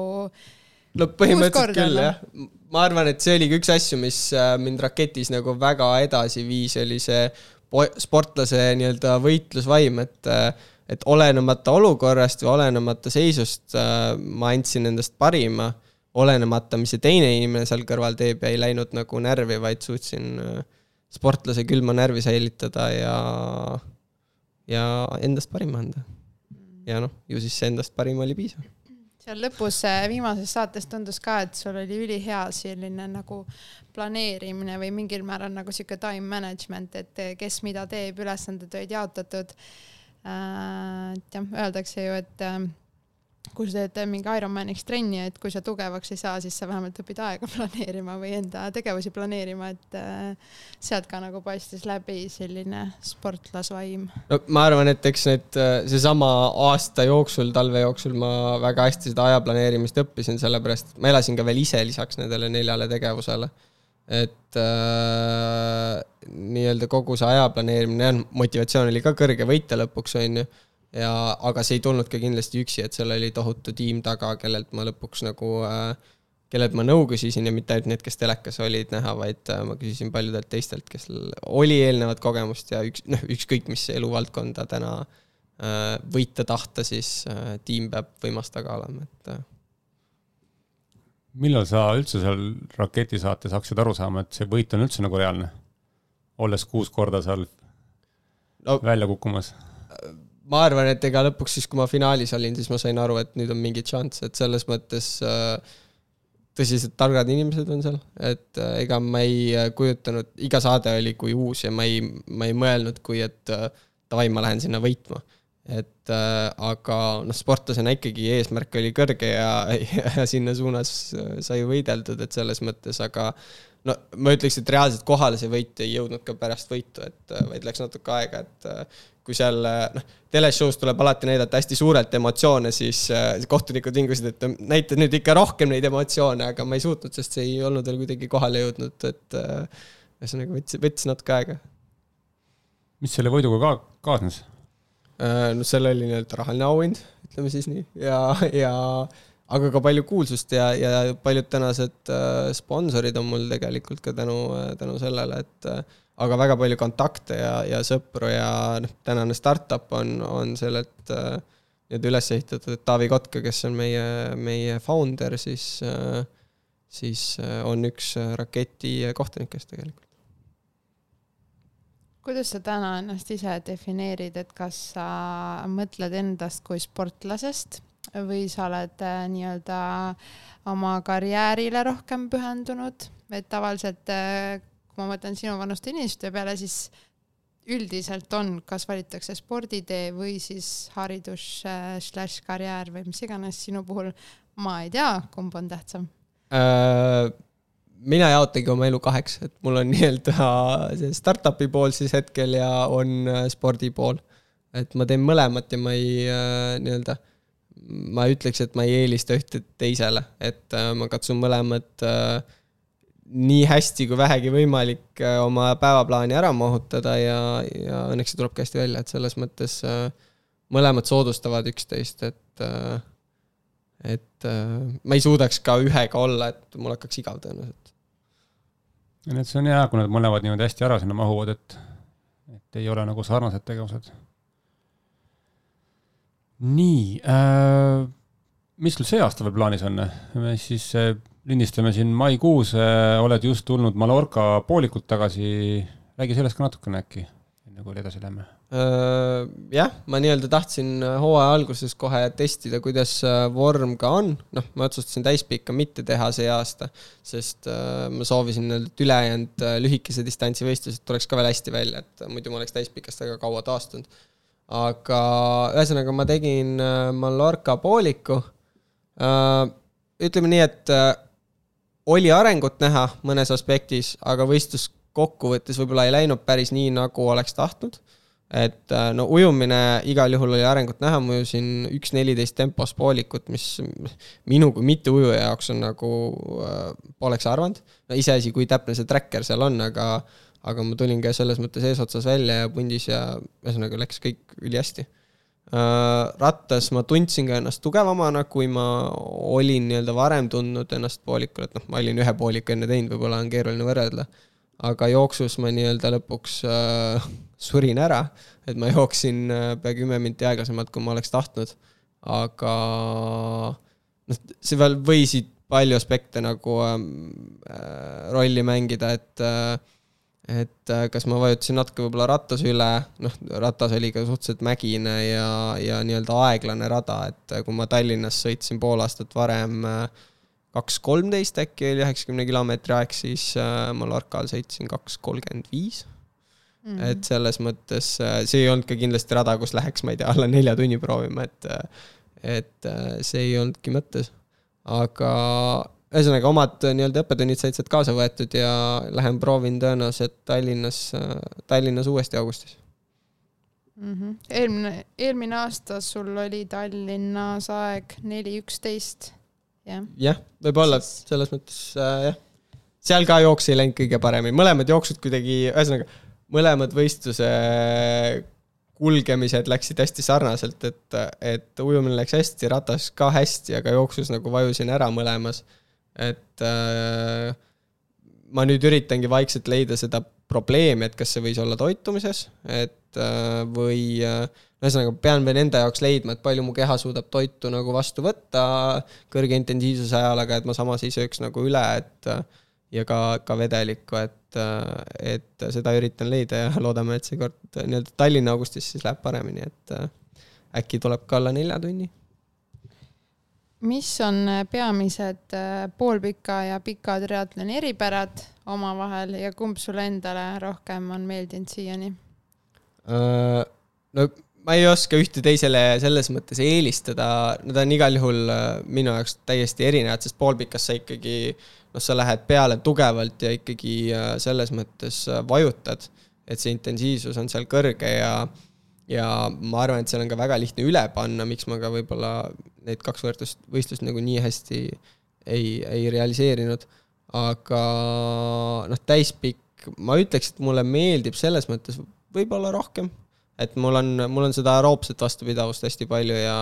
no põhimõtteliselt küll no? jah, ma arvan, et see oligi üks asju, mis äh, mind raketis nagu väga edasi viis, oli see sportlase nii-öelda võitlusvaim, et et olenemata olukorrast või olenemata seisust äh, ma andsin endast parima, olenemata, mis see teine inimene seal kõrval teeb ja ei läinud nagu närvi, vaid suutsin äh, sportlase külma närvi säilitada ja, ja endast parima anda. ja noh, ju siis see endast parim oli piisav seal lõpus äh, viimases saates tundus ka, et sul oli ülihea selline nagu planeerimine või mingil määral nagu sihuke time management, et kes mida teeb, ülesanded olid jaotatud et jah, öeldakse ju, et äh, kui sa teed mingi Ironmaniks trenni, et kui sa tugevaks ei saa, siis sa vähemalt õpid aega planeerima või enda tegevusi planeerima, et äh, sealt ka nagu paistis läbi selline sportlasvaim. no ma arvan, et eks need, seesama aasta jooksul, talve jooksul ma väga hästi seda aja planeerimist õppisin, sellepärast ma elasin ka veel ise lisaks nendele neljale tegevusele et äh, nii-öelda kogu see aja planeerimine, jah, motivatsioon oli ka kõrge võita lõpuks, on ju, ja aga see ei tulnud ka kindlasti üksi, et seal oli tohutu tiim taga, kellelt ma lõpuks nagu äh, kellelt ma nõu küsisin ja mitte ainult need, kes telekas olid näha, vaid äh, ma küsisin paljudelt teistelt, kes oli eelnevat kogemust ja üks, noh, ükskõik mis eluvaldkonda täna äh, võita tahta, siis äh, tiim peab võimas taga olema, et millal sa üldse seal raketisaates hakkasid aru saama, et see võit on üldse nagu reaalne? olles kuus korda seal no, välja kukkumas? ma arvan, et ega lõpuks siis, kui ma finaalis olin, siis ma sain aru, et nüüd on mingi šanss, et selles mõttes äh, tõsiselt targad inimesed on seal, et äh, ega ma ei äh, kujutanud, iga saade oli kui uus ja ma ei, ma ei mõelnud, kui et davai, ma lähen sinna võitma et äh, aga noh, sportlasena ikkagi eesmärk oli kõrge ja, ja sinna suunas äh, sai võideldud, et selles mõttes, aga no ma ütleks, et reaalselt kohale see võit ei jõudnud ka pärast võitu, et äh, vaid läks natuke aega, et äh, kui seal noh, teleshow's tuleb alati näidata hästi suurelt emotsioone, siis kohtunikud vingusid, et näita nüüd ikka rohkem neid emotsioone, aga ma ei suutnud, sest see ei olnud veel kuidagi kohale jõudnud, et ühesõnaga võttis, võttis natuke aega mis selle võiduga ka kaasnes? Äh, no seal oli nii-öelda rahaline auhind, ütleme siis nii, ja, ja aga ka palju kuulsust ja, ja paljud tänased äh, sponsorid on mul tegelikult ka tänu, tänu sellele, et äh, aga väga palju kontakte ja, ja sõpru ja noh, tänane startup on, on sellelt äh, nii-öelda üles ehitatud, et Taavi Kotka, kes on meie, meie founder, siis äh,, siis äh, on üks raketi kohtunikest tegelikult. Kuidas sa täna ennast ise defineerid, et kas sa mõtled endast kui sportlasest või sa oled äh, nii-öelda oma karjäärile rohkem pühendunud, et tavaliselt äh, kui ma mõtlen sinu vanuste inimeste peale, siis üldiselt on, kas valitakse sporditee või siis haridus slaš karjäär või mis iganes sinu puhul, ma ei tea, kumb on tähtsam äh,? Mina jaotangi oma elu kaheks, et mul on nii-öelda see startup'i pool siis hetkel ja on äh, spordi pool. et ma teen mõlemat ja ma ei äh, nii-öelda, ma ei ütleks, et ma ei eelista ühte teisele, et äh, ma katsun mõlemat äh, nii hästi kui vähegi võimalik oma päevaplaani ära mahutada ja, ja õnneks see tulebki hästi välja, et selles mõttes mõlemad soodustavad üksteist, et äh, et ma ei suudaks ka ühega olla, et mul hakkaks igav tõenäoliselt. nii, et see on hea, kui nad mõlemad niimoodi hästi ära sinna mahuvad, et, et ei ole nagu sarnased tegevused. nii äh,, mis sul see aasta veel plaanis on? siis lindistame siin maikuus, äh, oled just tulnud Mallorca poolikult tagasi, räägi sellest ka natukene äkki, enne kui edasi läheme. Äh, jah, ma nii-öelda tahtsin hooaja alguses kohe testida, kuidas äh, vorm ka on, noh, ma otsustasin täispikka mitte teha see aasta, sest ma soovisin et ülejäänud lühikese distantsi võistlused tuleks ka veel hästi välja, et muidu ma oleks täispikast väga kaua taastunud. aga ühesõnaga, ma tegin Mallorca pooliku, ütleme nii, et oli arengut näha mõnes aspektis, aga võistlus kokkuvõttes võib-olla ei läinud päris nii, nagu oleks tahtnud. Et äh, no ujumine igal juhul oli arengut näha, ma ujusin üks neliteist tempos poolikut, mis minu kui mitteujuja jaoks on nagu äh,, poleks arvanud. no iseasi, kui täpne see tracker seal on, aga, aga ma tulin ka selles mõttes eesotsas välja ja pundis ja ühesõnaga läks kõik ülihästi Äh, rattas ma tundsin ka ennast tugevamana, kui ma olin nii-öelda varem tundnud ennast poolikul, et noh, ma olin ühe pooliku enne teinud, võib-olla on keeruline võrrelda. Aga jooksus ma nii-öelda lõpuks äh, surin ära, et ma jooksin äh, pea kümme minti aeglasemalt, kui ma oleks tahtnud. aga noh, see veel võisid palju aspekte nagu ähm, äh, rolli mängida, et äh, et äh, kas ma vajutasin natuke võib-olla ratas üle, noh, ratas oli ka suhteliselt mägine ja, ja nii-öelda aeglane rada, et äh, kui ma Tallinnas sõitsin pool aastat varem äh, kaks kolmteist äkki oli üheksakümne kilomeetri aeg, siis Mallorcal sõitsin kaks kolmkümmend viis. Mhm. et selles mõttes see ei olnud ka kindlasti rada, kus läheks, ma ei tea, alla nelja tunni proovima, et et see ei olnudki mõttes. aga ühesõnaga, omad äh, nii-öelda õppetunnid said sealt kaasa võetud ja lähen proovin tõenäoliselt Tallinnas, äh, Tallinnas uuesti augustis mm. -hmm. eelmine, eelmine aasta sul oli Tallinnas aeg neli üksteist, jah? jah, võib-olla selles mõttes äh, jah. seal ka jooks ei läinud kõige paremini, mõlemad jooksud kuidagi, ühesõnaga mõlemad võistluse kulgemised läksid hästi sarnaselt, et, et ujumine läks hästi, ratas ka hästi, aga jooksus nagu vajusin ära mõlemas et äh, ma nüüd üritangi vaikselt leida seda probleemi, et kas see võis olla toitumises, et äh, või äh, ühesõnaga, pean veel enda jaoks leidma, et palju mu keha suudab toitu nagu vastu võtta kõrge intensiivsuse ajal, aga et ma samas ei sööks nagu üle, et ja ka, ka vedelikku, et, et seda üritan leida ja loodame, et seekord nii-öelda Tallinna augustis siis läheb paremini, et äkki tuleb ka alla nelja tunni mis on peamised poolpika ja pika triatloni eripärad omavahel ja kumb sulle endale rohkem on meeldinud siiani? Äh, no ma ei oska ühte teisele selles mõttes eelistada, nad on igal juhul minu jaoks täiesti erinevad, sest poolpikas sa ikkagi noh, sa lähed peale tugevalt ja ikkagi selles mõttes vajutad, et see intensiivsus on seal kõrge ja ja ma arvan, et seal on ka väga lihtne üle panna, miks ma ka võib-olla neid kaks võrdlust, võistlust nagu nii hästi ei, ei realiseerinud. aga noh, täispikk, ma ütleks, et mulle meeldib selles mõttes võib-olla rohkem. Et mul on, mul on seda aeroobset vastupidavust hästi palju ja,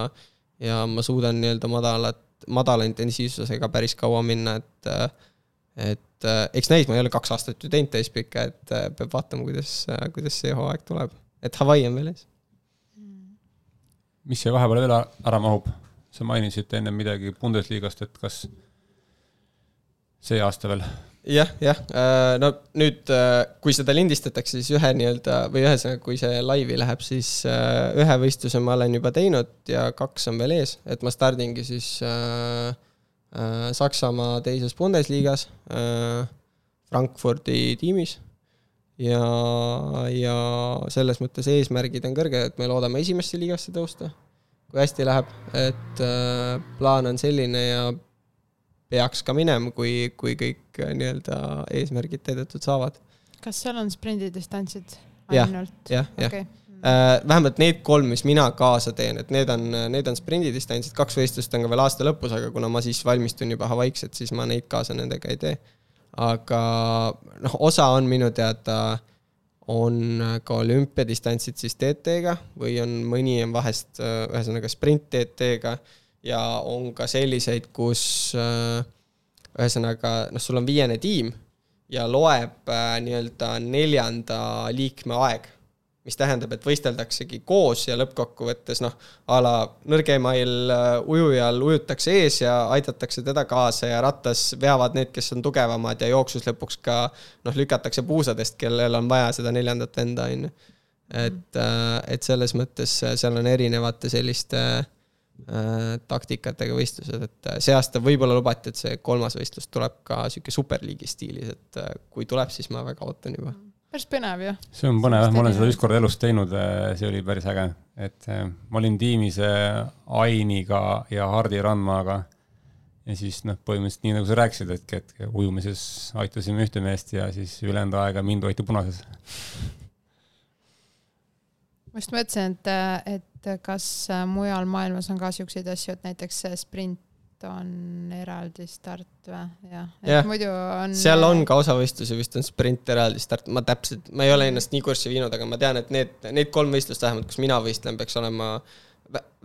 ja ma suudan nii-öelda madalat, madala intensiivsusega päris kaua minna, et et eks näis, ma ei ole kaks aastat ju teinud täispikka, et peab vaatama, kuidas, kuidas see hooaeg tuleb. et Hawaii on veel ees. mis siia vahepeale veel ära mahub? sa mainisid enne midagi Bundesliga-st, et kas see aasta veel? Jah, jah, äh, no nüüd, äh, kui seda lindistatakse, siis ühe nii-öelda või ühesõnaga, kui see laivi läheb, siis äh, ühe võistluse ma olen juba teinud ja kaks on veel ees, et ma stardingi siis äh, äh, Saksamaa teises Bundesligas äh, Frankfurdi tiimis. Ja, ja selles mõttes eesmärgid on kõrged, et me loodame esimesse liigasse tõusta, kui hästi läheb, et plaan on selline ja peaks ka minema, kui, kui kõik äh, nii-öelda eesmärgid täidetud saavad. kas seal on sprindidistantsid ainult? jah, jah, jah. Äh, vähemalt need kolm, mis mina kaasa teen, et need on, need on sprindidistantsid, kaks võistlust on ka veel aasta lõpus, aga kuna ma siis valmistun juba Hawaiiks, et siis ma neid kaasa nendega ei tee. aga noh, osa on minu teada, on ka olümpiadistantsid siis TT-ga või on mõni on vahest äh, ühesõnaga sprint TT-ga ja on ka selliseid, kus äh, ühesõnaga noh, sul on viiene tiim ja loeb äh, nii-öelda neljanda liikme aeg, mis tähendab, et võisteldaksegi koos ja lõppkokkuvõttes noh, a la nõrgemail äh, ujujal ujutakse ees ja aidatakse teda kaasa ja rattas veavad need, kes on tugevamad ja jooksus lõpuks ka noh, lükatakse puusadest, kellel on vaja seda neljandat venda, on ju. et, et selles mõttes seal on erinevate selliste äh, taktikatega võistlused, et äh, see aasta võib-olla lubati, et see kolmas võistlus tuleb ka sihuke superliigi stiilis, et äh, kui tuleb, siis ma väga ootan juba. päris põnev ju. see on põnev jah, ma olen seda ükskord elus teinud, see oli päris äge, et ma olin tiimis Ainiga ja Hardi Randmaaga. ja siis noh, põhimõtteliselt nii nagu sa rääkisid, et, et ujumises aitasime ühte meest ja siis ülejäänud aega mind hoiti punases ma just mõtlesin, et, et et kas äh, mujal maailmas on ka siukseid asju, et näiteks sprint on eraldi start või, jah ja,, muidu on. seal on ka osavõistlusi, vist on sprint eraldi start, ma täpselt, ma ei ole ennast nii kurssi viinud, aga ma tean, et need, need kolm võistlust vähemalt, kus mina võistlen, peaks olema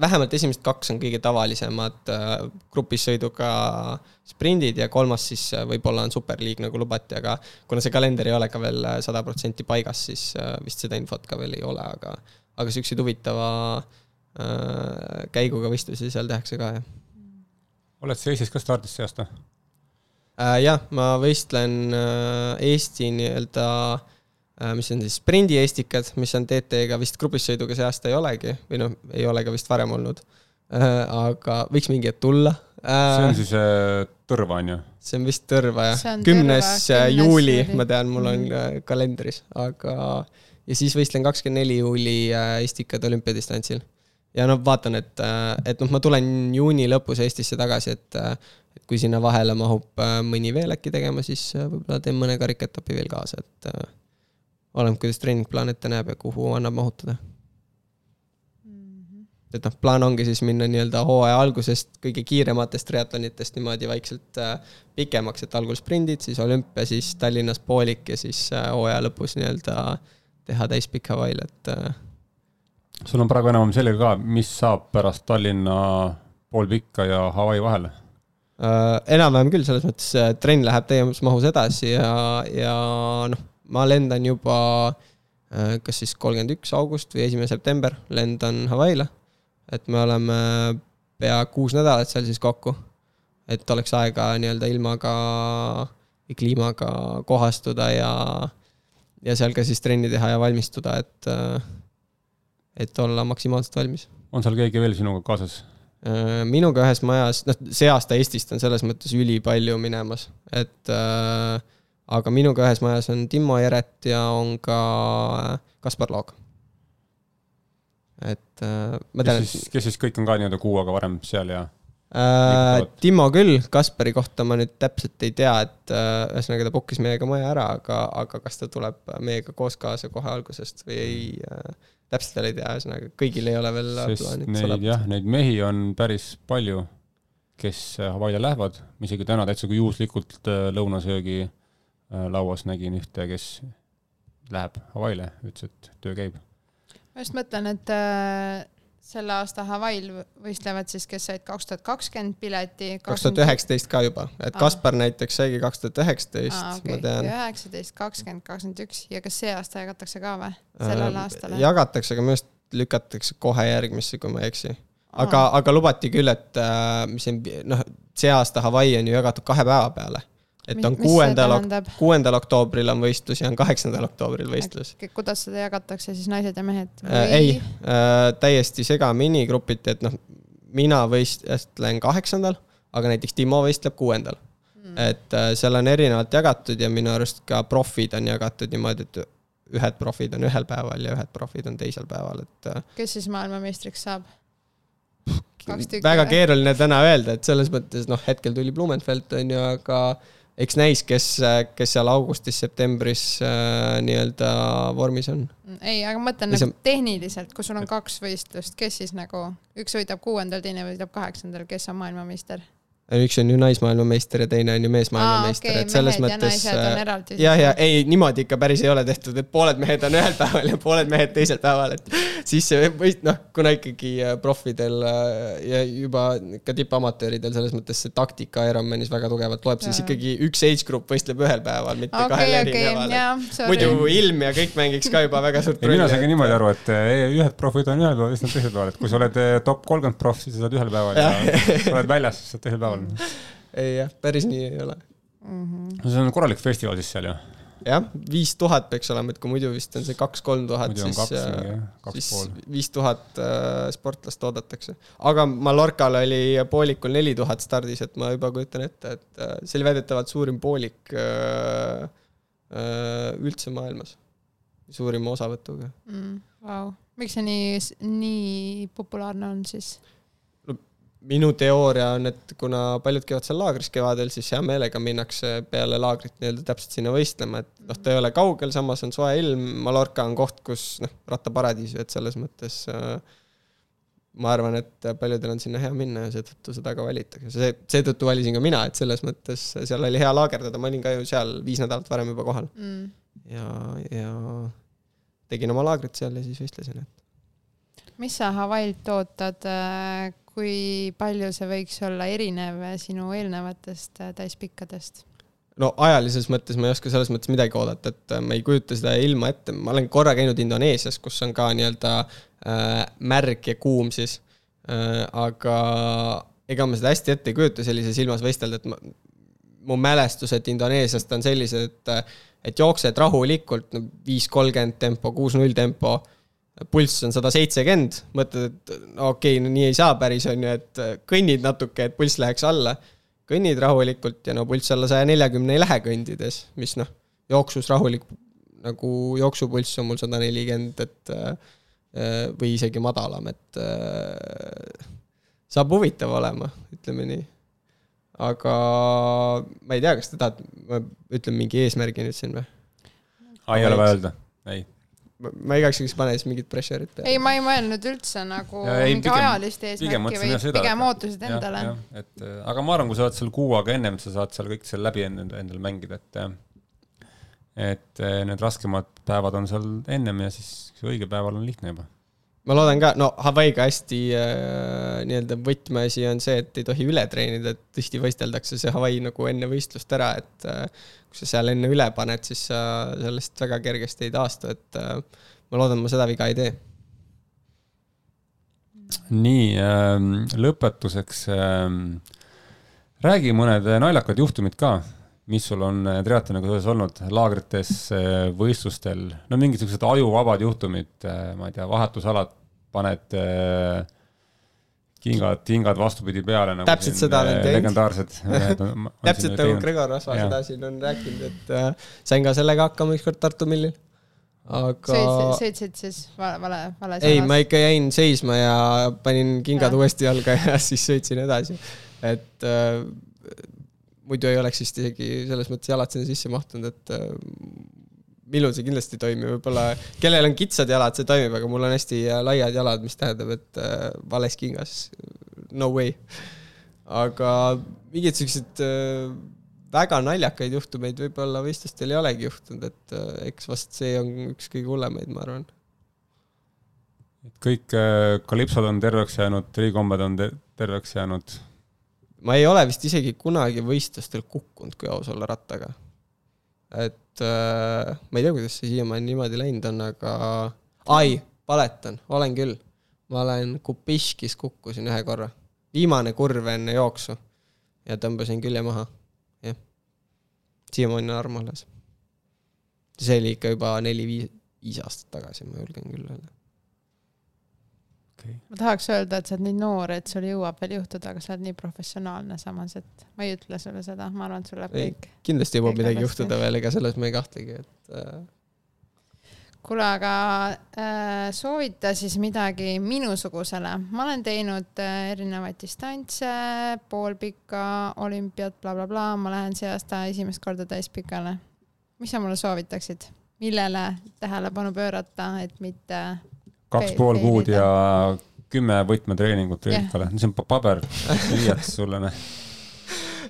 vähemalt esimesed kaks on kõige tavalisemad äh, grupis sõiduga sprindid ja kolmas siis äh, võib-olla on superliig, nagu lubati, aga kuna see kalender ei ole ka veel sada protsenti paigas, siis vist seda infot ka veel ei ole, aga aga siukseid huvitava äh, käiguga võistlusi seal tehakse ka, jah. oled sa Eestis ka stardis see aasta äh,? jah, ma võistlen äh, Eesti nii-öelda äh,, mis on siis sprindi Eestikad, mis on TT-ga vist grupis sõiduga see aasta ei olegi või noh, ei ole ka vist varem olnud äh,. aga võiks mingi hetk tulla äh,. see on siis äh, Tõrva, on ju? see on vist Tõrva, jah. kümnes äh, juuli, ma tean, mul on mm -hmm. kalendris, aga äh, ja siis võistlen kakskümmend neli juuli Estikad äh, olümpiadistantsil. ja noh, vaatan, et, äh, et noh, ma tulen juuni lõpus Eestisse tagasi, et, äh, et kui sinna vahele mahub mõni veel äkki tegema, siis võib-olla teen mõne karikaetapi veel kaasa, et oleneb, kuidas treeningplaan ette näeb ja kuhu annab mahutada mhm. et noh, plaan ongi siis minna nii-öelda hooaja algusest kõige kiirematest triatlonitest niimoodi vaikselt pikemaks, et algul sprindid, siis olümpia, siis Tallinnas poolik ja siis hooaja lõpus nii-öelda teha täispikk Hawaii'l, et. Äh, sul on praegu enam-vähem selge ka, mis saab pärast Tallinna poolpikka ja Hawaii vahel äh,? enam-vähem küll, selles mõttes äh, trenn läheb täies mahus edasi ja, ja noh, ma lendan juba äh, kas siis kolmkümmend üks august või esimene september lendan Hawaii'le. et me oleme pea kuus nädalat seal siis kokku. et oleks aega nii-öelda ilmaga või kliimaga kohastuda ja ja seal ka siis trenni teha ja valmistuda, et, äh, et olla maksimaalselt valmis. on seal keegi veel sinuga kaasas? Äh, minuga ühes majas, noh, see aasta Eestist on selles mõttes ülipalju minemas, et äh, aga minuga ühes majas on Timmo Jeret ja on ka Kaspar Loog. et äh, ma tean, et. kes siis kõik on ka nii-öelda kuu aega varem seal ja Äh, Timo küll, Kaspari kohta ma nüüd täpselt ei tea, et äh, ühesõnaga ta bookis meiega maja ära, aga, aga kas ta tuleb meiega koos kaasa kohe algusest või ei äh,, täpselt veel ei tea, ühesõnaga kõigil ei ole veel sest neid jah, neid mehi on päris palju, kes Hawaii'le lähevad, isegi täna täitsa kui juhuslikult äh, lõunasöögi äh, lauas nägin ühte, kes läheb Hawaii'le, ütles, et töö käib. ma just mõtlen, et äh, selle aasta Hawaii'l võistlevad siis, kes said kaks tuhat kakskümmend pileti. kaks tuhat üheksateist ka juba, et Kaspar näiteks saigi kaks tuhat üheksateist, ma tean. üheksateist, kakskümmend, kakskümmend üks ja kas see aasta jagatakse ka või, sellele Äh, aastale? jagatakse, aga minu arust lükatakse kohe järgmisse, kui ma ei eksi. aga, aga lubati küll, et äh, mis see, noh, see aasta Hawaii on ju jagatud kahe päeva peale. Et Mi- on mis see kuuendal, kuuendal oktoobril on võistlus ja on kaheksandal oktoobril võistlus. kuidas seda jagatakse siis naised ja mehed? Äh, ei äh,, täiesti segamini grupiti, et noh, mina võistlen kaheksandal, aga näiteks Timo võistleb kuuendal mm.. et äh, seal on erinevalt jagatud ja minu arust ka profid on jagatud niimoodi, et ühed profid on ühel päeval ja ühed profid on teisel päeval, et äh, kes siis maailmameistriks saab? väga või? keeruline täna öelda, et selles mõttes noh, hetkel tuli Blumenfeld on ju, aga eks näis, kes, kes seal augustis-septembris äh, nii-öelda vormis on. ei, aga ma mõtlen Või see- nagu tehniliselt, kui sul on kaks võistlust, kes siis nagu, üks võidab kuuendal, teine võidab kaheksandal, kes on maailmameister? Üks on ju naismaailmameister ja teine on ju meesmaailmameister okei, et selles ja mõttes. jah, siis, ja ei, niimoodi ikka päris ei ole tehtud, et pooled mehed on ühel päeval ja pooled mehed teisel päeval, et siis see võist-, noh, kuna ikkagi äh, profidel äh, ja juba ka tippamatööridel selles mõttes see taktika Ironmanis väga tugevalt loeb, siis ikkagi üks age group võistleb ühel päeval, mitte okei, kahel okei, erineval. sorry. muidu ilm ja kõik mängiks ka juba väga suurt ei, mina sain ka niimoodi aru, et eh, ühed profid on ühel päeval, teised on teisel päeval, et kui sa oled eh, top kolmkümmend proff, siis sa oled ühel päeval ja sa oled väljas, siis sa oled teisel päeval. Ei jah, päris nii ei ole. Mhm. see on korralik festival siis seal ju, jah, viis tuhat peaks olema, et kui muidu vist on see kaks-kolm tuhat, siis kaks äh, siis viis tuhat äh, sportlast oodatakse. aga Mallorcal oli poolikul neli tuhat stardis, et ma juba kujutan ette, et äh, see oli väidetavalt suurim poolik äh, äh, üldse maailmas, suurima osavõtuga. mm,. Vau, miks see nii, nii populaarne on siis? Minu teooria on, et kuna paljud käivad seal laagris kevadel, siis hea meelega minnakse peale laagrit nii-öelda täpselt sinna võistlema, et noh, ta ei ole kaugel, samas on soe ilm, Mallorca on koht, kus noh, rattaparadiis, et selles mõttes äh, ma arvan, et paljudel on sinna hea minna ja seetõttu seda ka valitakse, see, seetõttu valisin ka mina, et selles mõttes seal oli hea laagerdada, ma olin ka ju seal viis nädalat varem juba kohal Mm. ja, ja tegin oma laagrit seal ja siis võistlesin, et mis sa Hawaii'lt ootad, kui palju see võiks olla erinev sinu eelnevatest äh, täispikkadest? no ajalises mõttes ma ei oska selles mõttes midagi oodata, et äh, ma ei kujuta seda ilma ette, ma olen korra käinud Indoneesias, kus on ka nii-öelda äh, märg ja kuum siis äh,, aga ega ma seda hästi ette ei kujuta sellises ilmas võistelda, et ma, mu mälestused Indoneesiast on sellised, et et jooksed rahulikult, viis kolmkümmend tempo, kuus null tempo, pulss on sada seitsekümmend, mõtled, et no okei okay,, no nii ei saa päris, on ju, et kõnnid natuke, et pulss läheks alla kõnnid rahulikult ja no pulss alla saja neljakümne ei lähe kõndides, mis noh, jooksus rahulik nagu jooksupulss on mul sada nelikümmend, et äh, või isegi madalam, et äh, saab huvitav olema, ütleme nii. aga ma ei tea, kas te tahate, ma ütlen mingi eesmärgi nüüd siin või? ei ole vaja öelda, ei. Ma, igaks juhuks panen siis mingit pressure'it peale. ei, ma ei mõelnud üldse nagu Ja ei, mingi pigem- ajalist eesmärki, jah seda, pigem et- ootused endale. et äh, aga ma arvan, kui sa oled seal kuu aega ennem, sa saad seal kõik seal läbi endal, endal mängida, et et äh, need raskemad päevad on seal ennem ja siis õige päeval on lihtne juba. Ma loodan ka, no Hawaii'ga hästi äh, nii-öelda võtmeasi on see, et ei tohi üle treenida, et tihti võisteldakse see Hawaii nagu enne võistlust ära, et äh, kui sa seal enne üle paned, siis sa sellest väga kergesti ei taastu, et äh, ma loodan, ma seda viga ei tee. nii ähm,, lõpetuseks ähm, räägi mõned naljakad juhtumid ka, mis sul on äh, triatloniga seoses olnud laagrites, võistlustel, no mingid siuksed ajuvabad juhtumid, ma ei tea, vahetusalad paned äh, kingad, kingad vastupidi peale nagu. Täpselt seda olen teinud. legendaarsed täpselt nagu Gregor Rasva seda siin on rääkinud, et äh, sain ka sellega hakkama ükskord Tartu millil. aga sõitsid, sõitsid siis vale, vale, vale ei, ma ikka jäin seisma ja panin kingad Jah. uuesti jalga ja siis sõitsin edasi. et äh, muidu ei oleks vist isegi selles mõttes jalad sinna sisse mahtunud, et äh, minul see kindlasti ei toimi, võib-olla kellel on kitsad jalad, see toimib, aga mul on hästi äh, laiad jalad, mis tähendab, et äh, vales kingas no way. aga mingid siuksed väga naljakaid juhtumeid võib-olla võistlustel ei olegi juhtunud, et eks vast see on üks kõige hullemaid, ma arvan. kõik äh, kalipsod on terveks jäänud, trikombed on te terveks jäänud. Ma ei ole vist isegi kunagi võistlustel kukkunud, kui aus olla rattaga. et äh, ma ei tea, kuidas see siiamaani niimoodi läinud on, aga ai, valetan, olen küll. ma olen Kupiškis kukkusin ühe korra, viimane kurv enne jooksu ja tõmbasin külje maha, jah. siiamaani on arm alles. see oli ikka juba neli-viis, viis aastat tagasi, ma julgen küll öelda. Ma tahaks öelda, et sa oled nii noor, et sul jõuab veel juhtuda, aga sa oled nii professionaalne samas, et ma ei ütle sulle seda, ma arvan, et sul läheb kõik. kindlasti jõuab midagi juhtuda veel, ega selles ma ei kahtlegi, et äh, kuule, aga äh, soovita siis midagi minusugusele, ma olen teinud äh, erinevaid distantse, poolpika, olümpiat bla,, blablabla, ma lähen see aasta esimest korda täispikale. mis sa mulle soovitaksid, millele tähelepanu pöörata, et mitte kaks pool kuud ja kümme võtmetreeningut Riikale, see on pa- paber, riietus sulle, noh.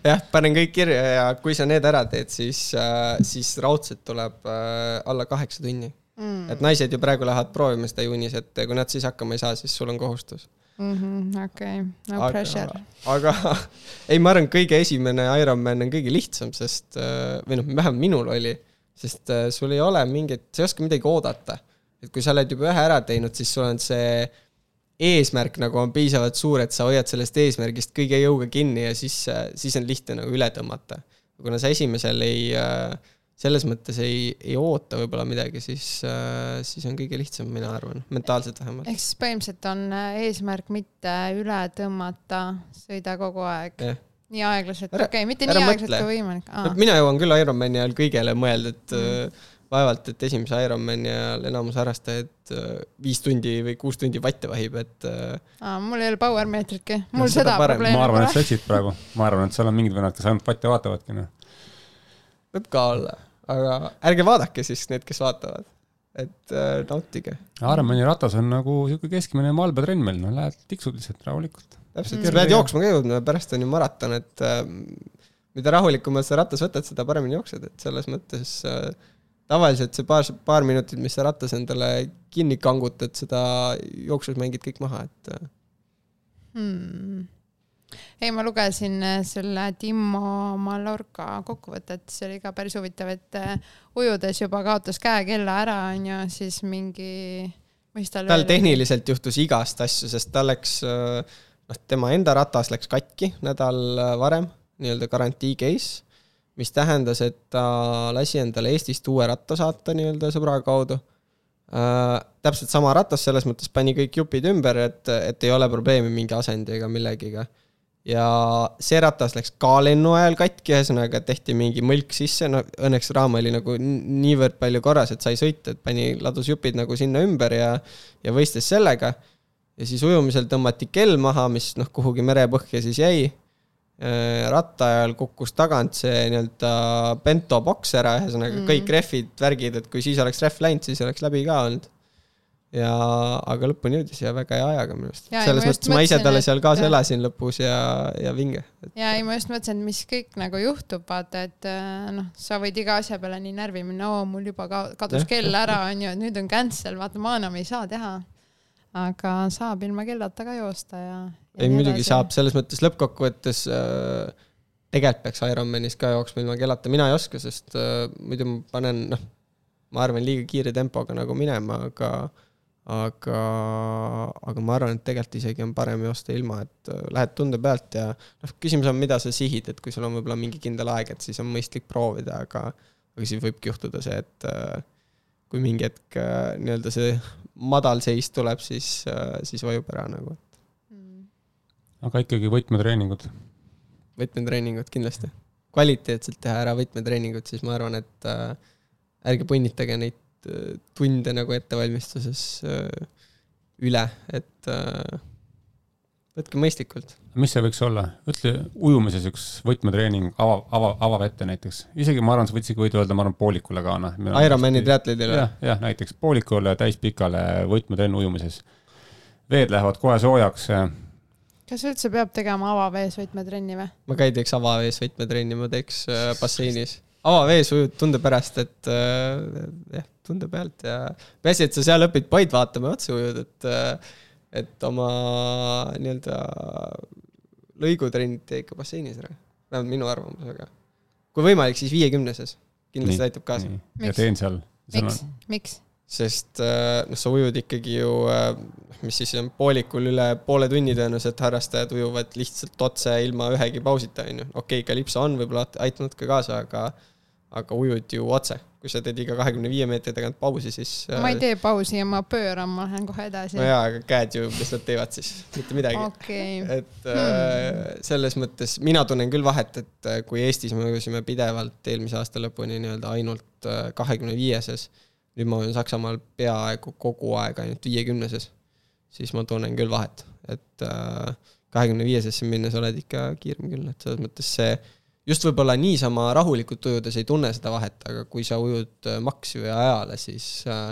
jah, panen kõik kirja ja kui sa need ära teed, siis äh,, siis raudselt tuleb äh, alla kaheksa tunni. mm, et naised ju praegu lähevad proovima seda juunis, et kui nad siis hakkama ei saa, siis sul on kohustus. mm. okei, no Aga- pressure. aga ei, ma arvan, kõige esimene Ironman on kõige lihtsam, sest äh, või noh, vähemalt minul oli, sest sul ei ole mingit, sa ei oska midagi oodata. Et kui sa oled juba ühe ära teinud, siis sul on see eesmärk nagu on piisavalt suur, et sa hoiad sellest eesmärgist kõige jõuga kinni ja siis, siis on lihtne nagu üle tõmmata. kuna sa esimesel ei, selles mõttes ei, ei oota võib-olla midagi, siis, siis on kõige lihtsam, mina arvan, mentaalselt vähemalt. ehk siis põhimõtteliselt on eesmärk mitte üle tõmmata, sõida kogu aeg jah nii aeglaselt, okei okay,, mitte nii aeglaselt kui võimalik mina jõuan küll Ironmani ajal kõigele mõelda, et Mm. vaevalt, et esimese Ironmani ajal enamus harrastajaid äh, viis tundi või kuus tundi vatte vahib, et äh, mul ei ole power meetritki, mul No seda seda probleemi ma arvan, et pole. sa eksid praegu, ma arvan, et seal on mingid vennad, kes ainult patte vaatavadki, noh. võib ka olla, aga ärge vaadake siis need, kes vaatavad, et äh, nautige. Ironmani ratas on nagu sihuke keskmine malbetrenn meil, noh, lähed tiksud lihtsalt rahulikult. täpselt Mm. mm., sa pead jooksma ka jõudma, pärast on ju maraton, et äh, mida rahulikumalt sa ratas võtad, seda paremini jooksed, et selles mõttes äh, tavaliselt see paar, paar minutit, mis sa ratas endale kinni kangutad, seda jooksus mängid kõik maha, et äh, Hmm. ei, ma lugesin äh, selle Timo Mallorca kokkuvõtet, see oli ka päris huvitav, et äh, ujudes juba kaotas käekella ära, onju, siis mingi, mis tal tal tehniliselt juhtus igast asju, sest tal läks, noh, tema enda ratas läks katki nädal varem, nii-öelda garantii case, mis tähendas, et ta lasi endale Eestist uue ratta saata nii-öelda sõbra kaudu äh,. täpselt sama ratas, selles mõttes pani kõik jupid ümber, et, et ei ole probleemi mingi asendi ega millegiga. ja see ratas läks ka lennu ajal katki, ühesõnaga tehti mingi mõlk sisse, no õnneks raam oli nagu niivõrd palju korras, et sai sõita, et pani, ladus jupid nagu sinna ümber ja ja võistles sellega. ja siis ujumisel tõmmati kell maha, mis noh, kuhugi merepõhja siis jäi. Ratta ajal kukkus tagant see nii-öelda bento boks ära, ühesõnaga Mm. kõik rehvid, värgid, et kui siis oleks rehv läinud, siis oleks läbi ka olnud. ja, aga lõpuni jõudis ja väga hea ajaga minu arust. Selles mõttes ma ise talle et- seal kaasa elasin lõpus ja, ja vinge. ja ei, ma just mõtlesin, et mis kõik nagu juhtub, vaata, et äh, noh, sa võid iga asja peale nii närvi minna, oo, mul juba ka- kadus kell ära, onju, et nüüd on cancel, vaata, ma enam ei saa teha. aga saab ilma kellata ka joosta ja. Ei muidugi saab, selles mõttes lõppkokkuvõttes äh, tegelikult peaks Ironmanis ka jooksma ilma kellata, mina ei oska, sest äh, muidu ma panen, noh, ma arvan, liiga kiire tempoga nagu minema, aga aga, aga ma arvan, et tegelikult isegi on parem joosta ilma, et äh, lähed tunde pealt ja noh, küsimus on, mida sa sihid, et kui sul on võib-olla mingi kindel aeg, et siis on mõistlik proovida, aga aga siis võibki juhtuda see, et äh, kui mingi hetk äh, nii-öelda see madal seis tuleb, siis, siis vajub ära nagu. Aga ikkagi võtmetreeningud. võtmetreeningud kindlasti. kvaliteetselt teha ära võtmetreeningud, siis ma arvan, et äh, ärge punnitage neid äh, tunde nagu ettevalmistuses äh, üle, et äh, võtke mõistlikult. mis see võiks olla? ütle ujumises üks võtmetreening ava, ava, avavette näiteks. isegi ma arvan, sa võid isegi võid öelda, ma arvan poolikule ka noh. Ironmani triatlonile jah, jah, näiteks poolikule, täispikale võtmetrenn ujumises. veed lähevad kohe soojaks. Kas üldse peab tegema avavees võtmetrenni või? ma ka ei teeks avavees võtmetrenni, ma teeks äh, basseinis. avavees ujud tunde pärast, et äh, jah, tunde pealt ja peaasi, et sa seal õpid poid vaatama ja otse ujud, et äh, et oma nii-öelda lõigutrennid tee ikka basseinis ära. vähemalt minu arvamus, aga kui võimalik, siis viiekümneses. kindlasti aitab kaasa. ja teen seal. miks, miks? Sest äh, noh, sa ujud ikkagi ju, mis siis on poolikul üle poole tunni tõenäoliselt harrastajad ujuvad lihtsalt otse ilma ühegi pausita, on ju. okei okay,, kalipso on võib-olla aitanud ka kaasa, aga, aga ujud ju otse. kui sa teed iga kahekümne viie meetri tagant pausi, siis. ma ei tee pausi ja ma pööran, ma lähen kohe edasi no. jaa, aga käed ju, mis nad teevad siis, mitte midagi okei, et äh, selles mõttes mina tunnen küll vahet, et äh, kui Eestis me ujusime pidevalt eelmise aasta lõpuni nii-öelda ainult kahekümne viieses, nüüd ma ujun Saksamaal peaaegu kogu aeg ainult viiekümneses, siis ma tunnen küll vahet, et kahekümne viiesesse minnes oled ikka kiirem küll, et selles mõttes see just võib-olla niisama rahulikult ujudes ei tunne seda vahet, aga kui sa ujud äh, maksi või ajale, siis äh,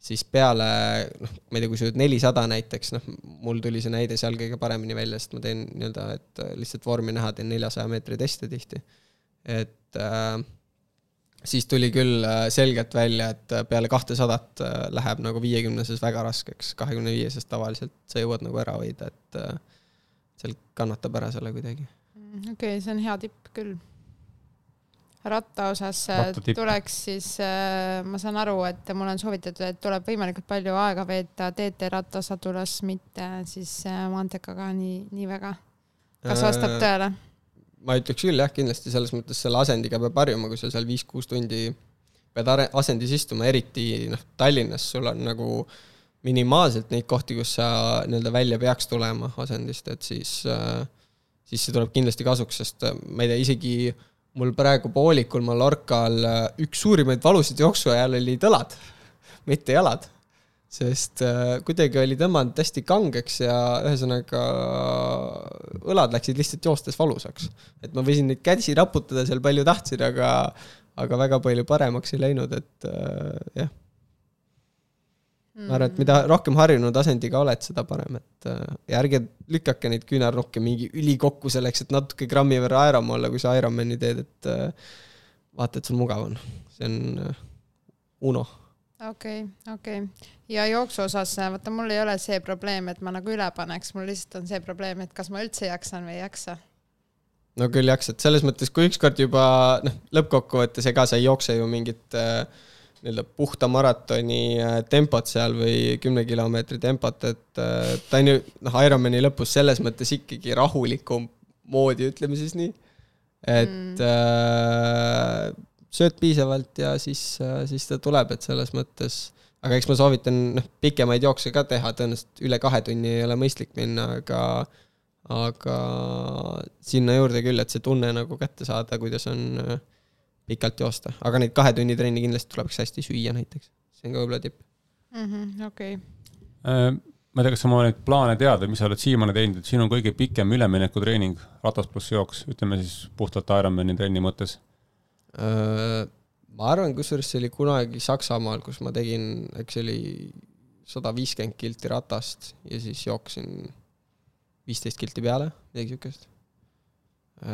siis peale, noh, ma ei tea, kui sa ujud nelisada näiteks, noh, mul tuli see näide seal kõige paremini välja, sest ma teen nii-öelda, et äh, lihtsalt vormi näha, teen neljasaja meetri teste tihti. et äh, siis tuli küll äh, selgelt välja, et äh, peale kahtesadat äh, läheb nagu viiekümneses väga raskeks, kahekümne viieses tavaliselt sa jõuad nagu ära hoida, et äh, seal kannatab ära selle kuidagi. okei okay,, see on hea tipp küll. ratta osas äh, Rattatipp. tuleks siis, ma saan aru, et mulle on soovitatud, et tuleb võimalikult palju aega veeta TT-rattasadulas, mitte siis äh, maantekaga nii, nii väga. kas vastab Äh, tõele? Ma ütleks küll jah, kindlasti selles mõttes selle asendiga peab harjuma, kui sa seal viis-kuus tundi pead are- asendis istuma, eriti noh, Tallinnas sul on nagu minimaalselt neid kohti, kus sa nii-öelda välja peaks tulema asendist, et siis, siis see tuleb kindlasti kasuks, sest äh, ma ei tea, isegi mul praegu poolikul Mallorcal äh, üks suurimaid valusid jooksu ajal olid õlad, mitte jalad sest äh, kuidagi oli tõmmanud hästi kangeks ja ühesõnaga õlad läksid lihtsalt joostes valusaks. et ma võisin neid käsi raputada seal palju tahtsin, aga, aga väga palju paremaks ei läinud, et äh, jah, ma arvan, et mida rohkem harjunud asendiga oled, seda parem, et äh, ja ärge lükake neid küünarnukke mingi ülikokku selleks, et natuke grammi võrra aeram olla, kui sa Ironmani teed, et äh, vaata, et sul mugav on. see on äh, Uno okei, okei. ja jooksu osas, vaata mul ei ole see probleem, et ma nagu üle paneks, mul lihtsalt on see probleem, et kas ma üldse jaksan või ei jaksa. no küll jaksad, selles mõttes, kui ükskord juba noh, lõppkokkuvõttes ega sa ei jookse ju mingit äh, nii-öelda puhta maratoni äh, tempot seal või kümne kilomeetri tempot, et äh, ta on ju noh, Ironmani lõpus selles mõttes ikkagi rahulikum moodi, ütleme siis nii. et Mm. äh, sööd piisavalt ja siis äh,, siis ta tuleb, et selles mõttes, aga eks ma soovitan noh, pikemaid jookse ka teha, tõenäoliselt üle kahe tunni ei ole mõistlik minna, aga aga sinna juurde küll, et see tunne nagu kätte saada, kuidas on äh, pikalt joosta, aga neid kahe tunni trenni kindlasti tuleks hästi süüa näiteks, see on ka võib-olla tipp. Mhm, okei, Äh, ma ei tea, kas sa oma neid plaane tead või mis sa oled siiamaani teinud, et sinu kõige pikem üleminekutreening, ratas pluss jooks, ütleme siis puhtalt Ironmani trenni mõttes. Äh, ma arvan, kusjuures see oli kunagi Saksamaal, kus ma tegin, eks see oli sada viiskümmend kilti ratast ja siis jooksin viisteist kilti peale, midagi siukest.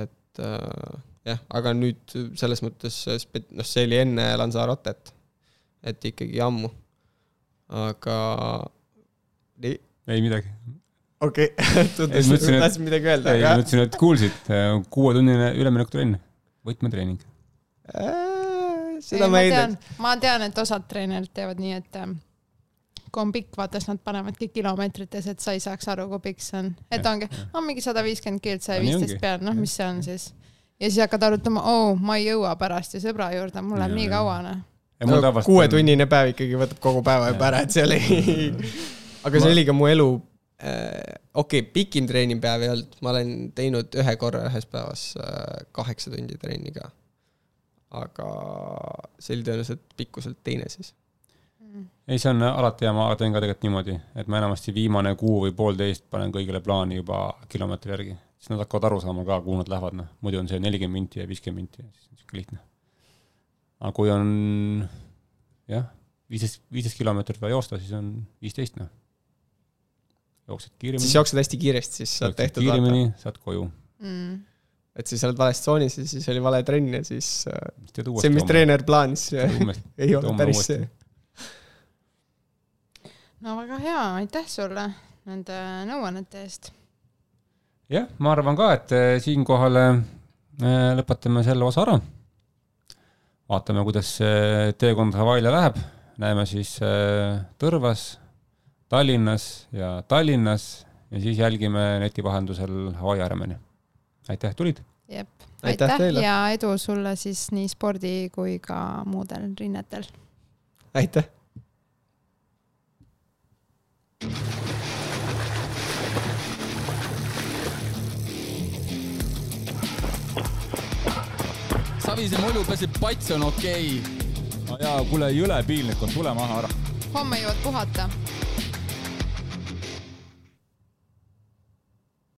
et äh, jah, aga nüüd selles mõttes, noh, see oli enne Lanzarotet, et ikkagi ammu. aga nii, ei midagi. okei okay., Ei, tundus, et tahtsin midagi öelda, ei, ma aga ütlesin, et kuulsid, kuuetunnine üleminekutrenn, võtmetreening. Äh, ei seda ma ma ei tean tea., ma tean, et osad treenerid teevad nii, et ähm, kui on pikk, vaata siis nad panevadki kilomeetrites, et sa ei saaks aru, kui pikk see on. et ongi on mingi sada viiskümmend No nii viisteist peale, noh, mis see on siis. ja siis hakkad arutama, oo, ma ei jõua pärast ju sõbra juurde, mul läheb nii kaua, noh. tavaliselt. kuuetunnine päev ikkagi võtab kogu päeva juba ära, et see oli, aga see Ma- oli ka mu elu äh,, okei okay,, pikim treenipäev ei olnud, ma olen teinud ühe korra ühes päevas äh, kaheksa tundi trenni ka. Aga see oli tõenäoliselt pikkuselt teine siis. ei, see on alati hea, ma teen ka tegelikult niimoodi, et ma enamasti viimane kuu või poolteist panen kõigile plaani juba kilomeetri järgi, siis nad hakkavad aru saama ka, kuhu nad lähevad, noh, muidu on see nelikümmend minti ja viiskümmend minti ja siis on siuke lihtne. aga kui on jah, viisteist, viisteist kilomeetrit vaja joosta, siis on viisteist, noh. jooksed siis kiiremini, jooksed hästi kiiresti, siis saad tehtud kiiremini, saad koju. mm.. Et siis oled vales tsoonis ja siis oli vale trenn ja siis äh, see, mis oma. treener plaanis, ei ole homme päris see. no väga hea, aitäh sulle nende nõuannete eest. jah, ma arvan ka, et eh, siinkohal eh, lõpetame selle osa ära. vaatame, kuidas see teekond Hawaii'le läheb, näeme siis Tõrvas, Tallinnas ja Tallinnas ja siis jälgime neti vahendusel Hawaii Ironmani. aitäh, tulid. jep, Aitäh aitäh ja edu sulle siis nii spordi kui ka muudel rinnetel. aitäh. Savise mulju peseb pats on okei okay.. no jaa, kuule, jõle piinlik on, tule maha ära. homme jõuad puhata